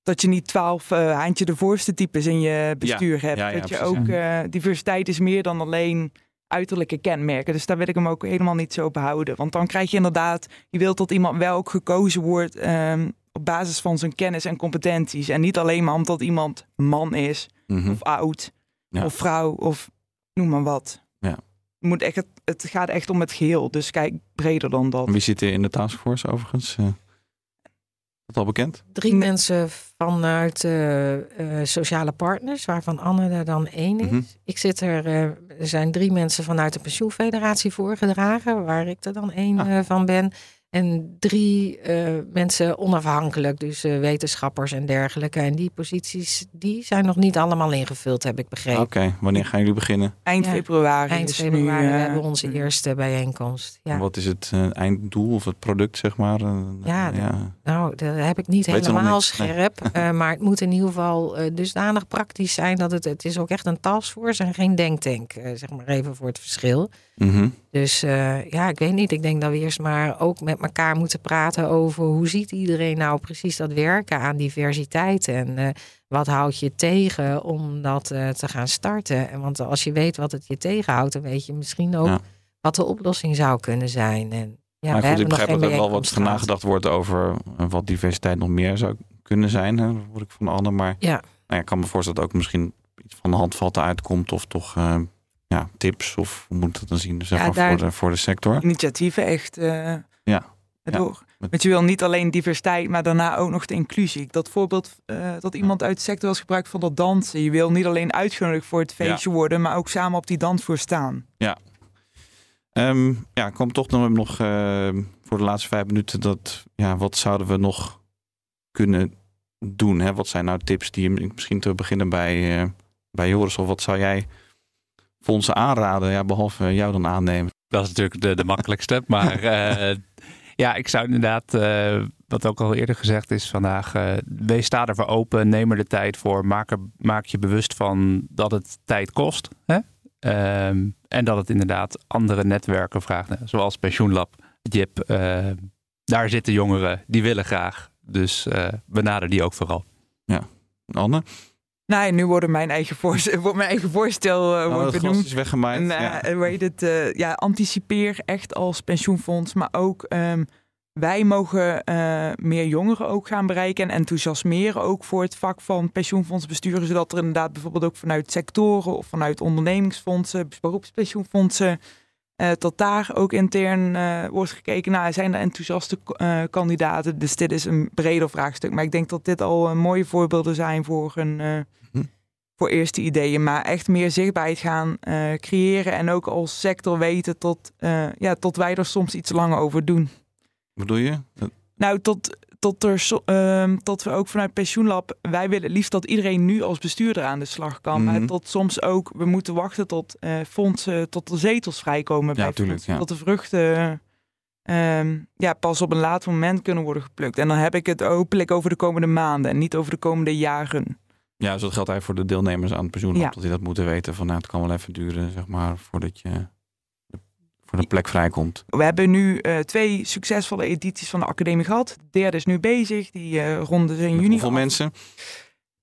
dat je niet twaalf eh haantje de voorste types in je bestuur hebt. ja, ja, dat je precies, ook, eh, diversiteit is meer dan alleen uiterlijke kenmerken. Dus daar wil ik hem ook helemaal niet zo behouden. Want dan krijg je inderdaad, je wilt dat iemand wel ook gekozen wordt ehm, op basis van zijn kennis en competenties. En niet alleen maar omdat iemand man is Mhm. of oud of vrouw of noem maar wat. Ja. Je moet echt, het, het gaat echt om het geheel. Dus kijk breder dan dat. Wie zit er in de taskforce overigens? Eh, dat al bekend? Drie mensen vanuit eh, eh, sociale partners, waarvan Anne er dan één is. Mhm. Ik zit er, eh, er zijn drie mensen vanuit de pensioenfederatie voorgedragen, waar ik er dan één Ah. eh, van ben. En drie eh, mensen onafhankelijk, dus eh, wetenschappers en dergelijke. En die posities, die zijn nog niet allemaal ingevuld, heb ik begrepen. Oké, wanneer gaan jullie beginnen? Eind Ja. februari. Eind is februari nu, eh, hebben we onze eerste bijeenkomst. Ja. Wat is het eh, einddoel of het product, zeg maar? Eh, Ja, Nou, dat heb ik niet Weet helemaal nee. scherp. *laughs* eh, maar het moet in ieder geval eh, dusdanig praktisch zijn dat het, het is ook echt een taskforce en geen denktank. eh, zeg maar even voor het verschil. Mhm. Dus eh, ja, ik weet niet. Ik denk dat we eerst maar ook met elkaar moeten praten over hoe ziet iedereen nou precies dat werken aan diversiteit. En eh, wat houdt je tegen om dat eh, te gaan starten. En want als je weet wat het je tegenhoudt, dan weet je misschien ook Ja. wat de oplossing zou kunnen zijn. En ja, maar goed, ik begrijp dat er wel wat nagedacht wordt over wat diversiteit nog meer zou kunnen zijn. Hè? Dat hoor ik van Anne. Maar Ja. nou ja, ik kan me voorstellen dat ook misschien iets van de handvatten uitkomt. Of toch ja, tips. Of hoe moet dat dan zien? Zeg Ja, maar daar- voor, de, voor de sector. Initiatieven echt eh Ja. door. Met- Want je wil niet alleen diversiteit, maar daarna ook nog de inclusie. Dat voorbeeld eh, dat iemand uit de sector was gebruikt van dat dansen. Je wil niet alleen uitgenodigd voor het feestje worden, maar ook samen op die dansvloer staan. Ehm, ja, ik kwam toch nog, nog eh, voor de laatste vijf minuten dat, ja, wat zouden we nog kunnen doen? Hè? Wat zijn nou tips die je misschien te beginnen bij, eh, bij Joris of wat zou jij fondsen aanraden? Ja, behalve jou dan aannemen. Dat is natuurlijk de, de makkelijkste. *laughs* Maar eh, ja, ik zou inderdaad, eh, wat ook al eerder gezegd is vandaag, eh, wees sta ervoor open, neem er de tijd voor, maak, er, maak je bewust van dat het tijd kost. Hè? Ehm, en dat het inderdaad andere netwerken vraagt, hè, zoals Pensioenlab, JIP. daar zitten jongeren, die willen graag. Dus benader die ook vooral. Anne? Nou, nu worden mijn eigen, voorstel, *laughs* wordt mijn eigen voorstel wordt het glas benoemd. is weggemaaid. En, ja. eh, heet het, eh, ja, anticipeer echt als pensioenfonds. Maar ook ehm, wij mogen meer jongeren ook gaan bereiken. En enthousiasmeren ook voor het vak van pensioenfondsbesturen. Zodat er inderdaad bijvoorbeeld ook vanuit sectoren of vanuit ondernemingsfondsen, beroepspensioenfondsen. Eh, tot daar ook intern eh, wordt gekeken. Nou, zijn er enthousiaste eh, kandidaten? Dus dit is een breder vraagstuk. Maar ik denk dat dit al mooie voorbeelden zijn voor een, eh, Hm. voor eerste ideeën, maar echt meer zichtbaarheid gaan creëren en ook als sector weten tot, ja, tot wij er soms iets langer over doen. Bedoel je? Dat- Nou, tot, tot, er, ehm, tot we ook vanuit Pensioenlab, wij willen liefst dat iedereen nu als bestuurder aan de slag kan. Mhm. Maar tot soms ook, we moeten wachten tot eh, fondsen, tot de zetels vrijkomen bij tuurlijk, fondsen. ja. Tot de vruchten ehm, ja, pas op een laat moment kunnen worden geplukt. En dan heb ik het hopelijk over de komende maanden en niet over de komende jaren. Ja, dus dat geldt eigenlijk voor de deelnemers aan het pensioen. Ja. Dat die dat moeten weten van nou, het kan wel even duren, zeg maar, voordat je voor de plek vrijkomt. We hebben nu eh, twee succesvolle edities van de academie gehad. De derde is nu bezig, die eh ronden ze in juni hoeveel af. mensen?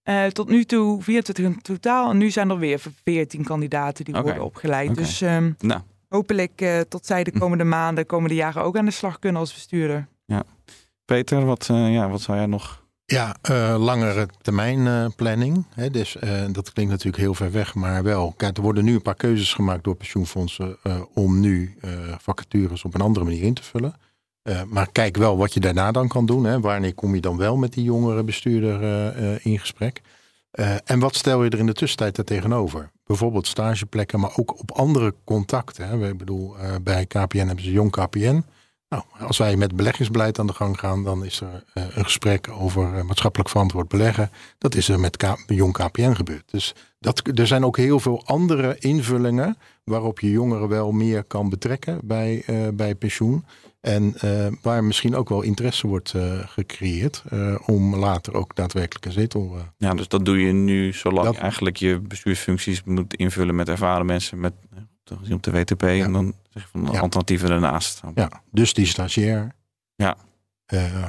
Eh, tot nu toe 24 in totaal. En nu zijn er weer 14 kandidaten die worden opgeleid. Dus ehm, Nou, hopelijk eh, tot zij de komende maanden, komende jaren ook aan de slag kunnen als bestuurder. Peter, wat, eh, ja, wat zou jij nog... Ja, eh, langere termijn eh, planning. Hè, dus, eh, dat klinkt natuurlijk heel ver weg, maar wel. Kijk, er worden nu een paar keuzes gemaakt door pensioenfondsen om nu vacatures op een andere manier in te vullen. Maar kijk wel wat je daarna dan kan doen. Hè. Wanneer kom je dan wel met die jongere bestuurder in gesprek? En wat stel je er in de tussentijd daar tegenover? Bijvoorbeeld stageplekken, maar ook op andere contacten. Hè. Ik bedoel, bij KPN hebben ze Jong KPN. Nou, als wij met beleggingsbeleid aan de gang gaan, dan is er eh, een gesprek over eh, maatschappelijk verantwoord beleggen. Dat is er met K- Jong KPN gebeurd. Dus dat, er zijn ook heel veel andere invullingen waarop je jongeren wel meer kan betrekken bij, eh, bij pensioen. En waar misschien ook wel interesse wordt gecreëerd om later ook daadwerkelijk een zetel. Ja, dus dat doe je nu zolang Dat- eigenlijk je bestuursfuncties moet invullen met ervaren mensen met gezien op de WTP. En dan zeg je van Ja. alternatieven ernaast. ja, dus die stagiair. Ja. Eh,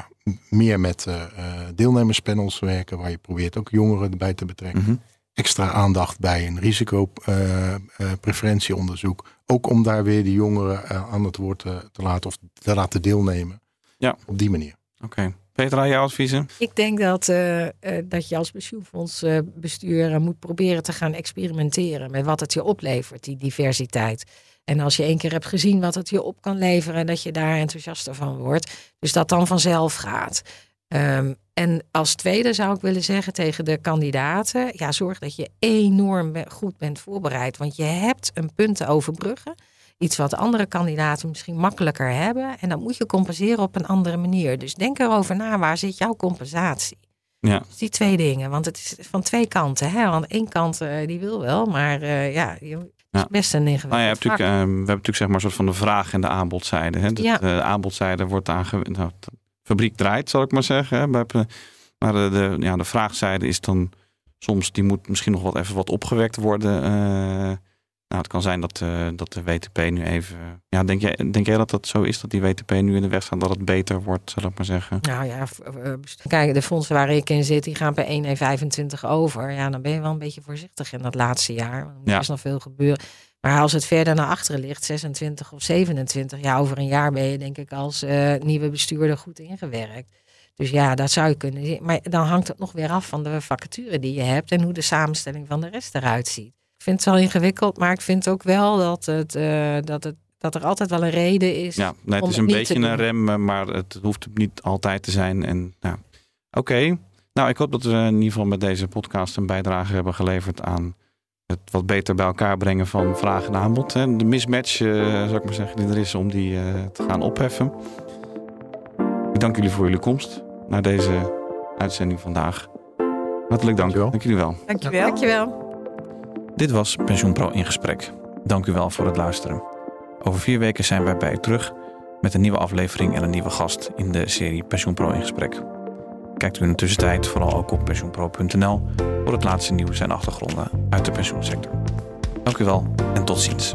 meer met eh, eh, deelnemerspanels werken, waar je probeert ook jongeren erbij te betrekken. Mhm. extra aandacht bij een risicopreventieonderzoek. ook om daar weer de jongeren aan het woord te, te laten of te laten deelnemen. Ja. Op die manier. Oké. Petra, jouw adviezen? Ik denk dat, eh, eh, dat je als pensioenfondsbestuur moet proberen te gaan experimenteren met wat het je oplevert, die diversiteit. En als je één keer hebt gezien wat het je op kan leveren, dat je daar enthousiaster van wordt. Dus dat dan vanzelf gaat. Ehm, en als tweede zou ik willen zeggen tegen de kandidaten: ja, zorg dat je enorm goed bent voorbereid. Want je hebt een punt te overbruggen. Iets wat andere kandidaten misschien makkelijker hebben. En dat moet je compenseren op een andere manier. Dus denk erover na, waar zit jouw compensatie? Ja. Dus die twee dingen. Want het is van twee kanten. Hè? Want één kant eh, die wil wel, maar eh, ja, is Ja. best een ingewikkeld Nou ja, je hebt natuurlijk, eh, we hebben natuurlijk zeg maar een soort van de vraag en de aanbodzijde. Hè? Ja. De aanbodzijde wordt aange... Nou, de fabriek draait, zal ik maar zeggen. Hè? Maar de, de, ja, de vraagzijde is dan soms, die moet misschien nog wat even wat opgewekt worden. eh. Nou, het kan zijn dat, eh, dat de WTP nu even... Ja, denk jij, denk jij dat dat zo is, dat die WTP nu in de weg staat, dat het beter wordt, zal ik maar zeggen? Nou ja, eh, kijk, de fondsen waar ik in zit, die gaan per 1 en 25 over. Ja, dan ben je wel een beetje voorzichtig in dat laatste jaar. Want er Ja. is nog veel gebeuren. Maar als het verder naar achteren ligt, 26 of 27, ja, over een jaar ben je denk ik als eh, nieuwe bestuurder goed ingewerkt. Dus ja, dat zou je kunnen zien. Maar dan hangt het nog weer af van de vacature die je hebt en hoe de samenstelling van de rest eruit ziet. Ik vind het wel ingewikkeld, maar ik vind ook wel dat, het, eh, dat, het, dat er altijd wel een reden is. Ja, nee, het om is het een beetje een rem, eh, maar het hoeft niet altijd te zijn. En, nou, Oké, nou ik hoop dat we in ieder geval met deze podcast een bijdrage hebben geleverd aan het wat beter bij elkaar brengen van vraag en aanbod. Hè. De mismatch, eh zou ik maar zeggen, die er is om die eh, te gaan opheffen. Ik dank jullie voor jullie komst naar deze uitzending vandaag. Hartelijk dank. Dankjewel. Dank jullie wel. Dankjewel. Dankjewel. Dit was PensioenPro in gesprek. Dank u wel voor het luisteren. Over vier weken zijn wij bij u terug met een nieuwe aflevering en een nieuwe gast in de serie PensioenPro in gesprek. Kijkt u in de tussentijd vooral ook op pensioenpro.nl voor het laatste nieuws en achtergronden uit de pensioensector. Dank u wel en tot ziens.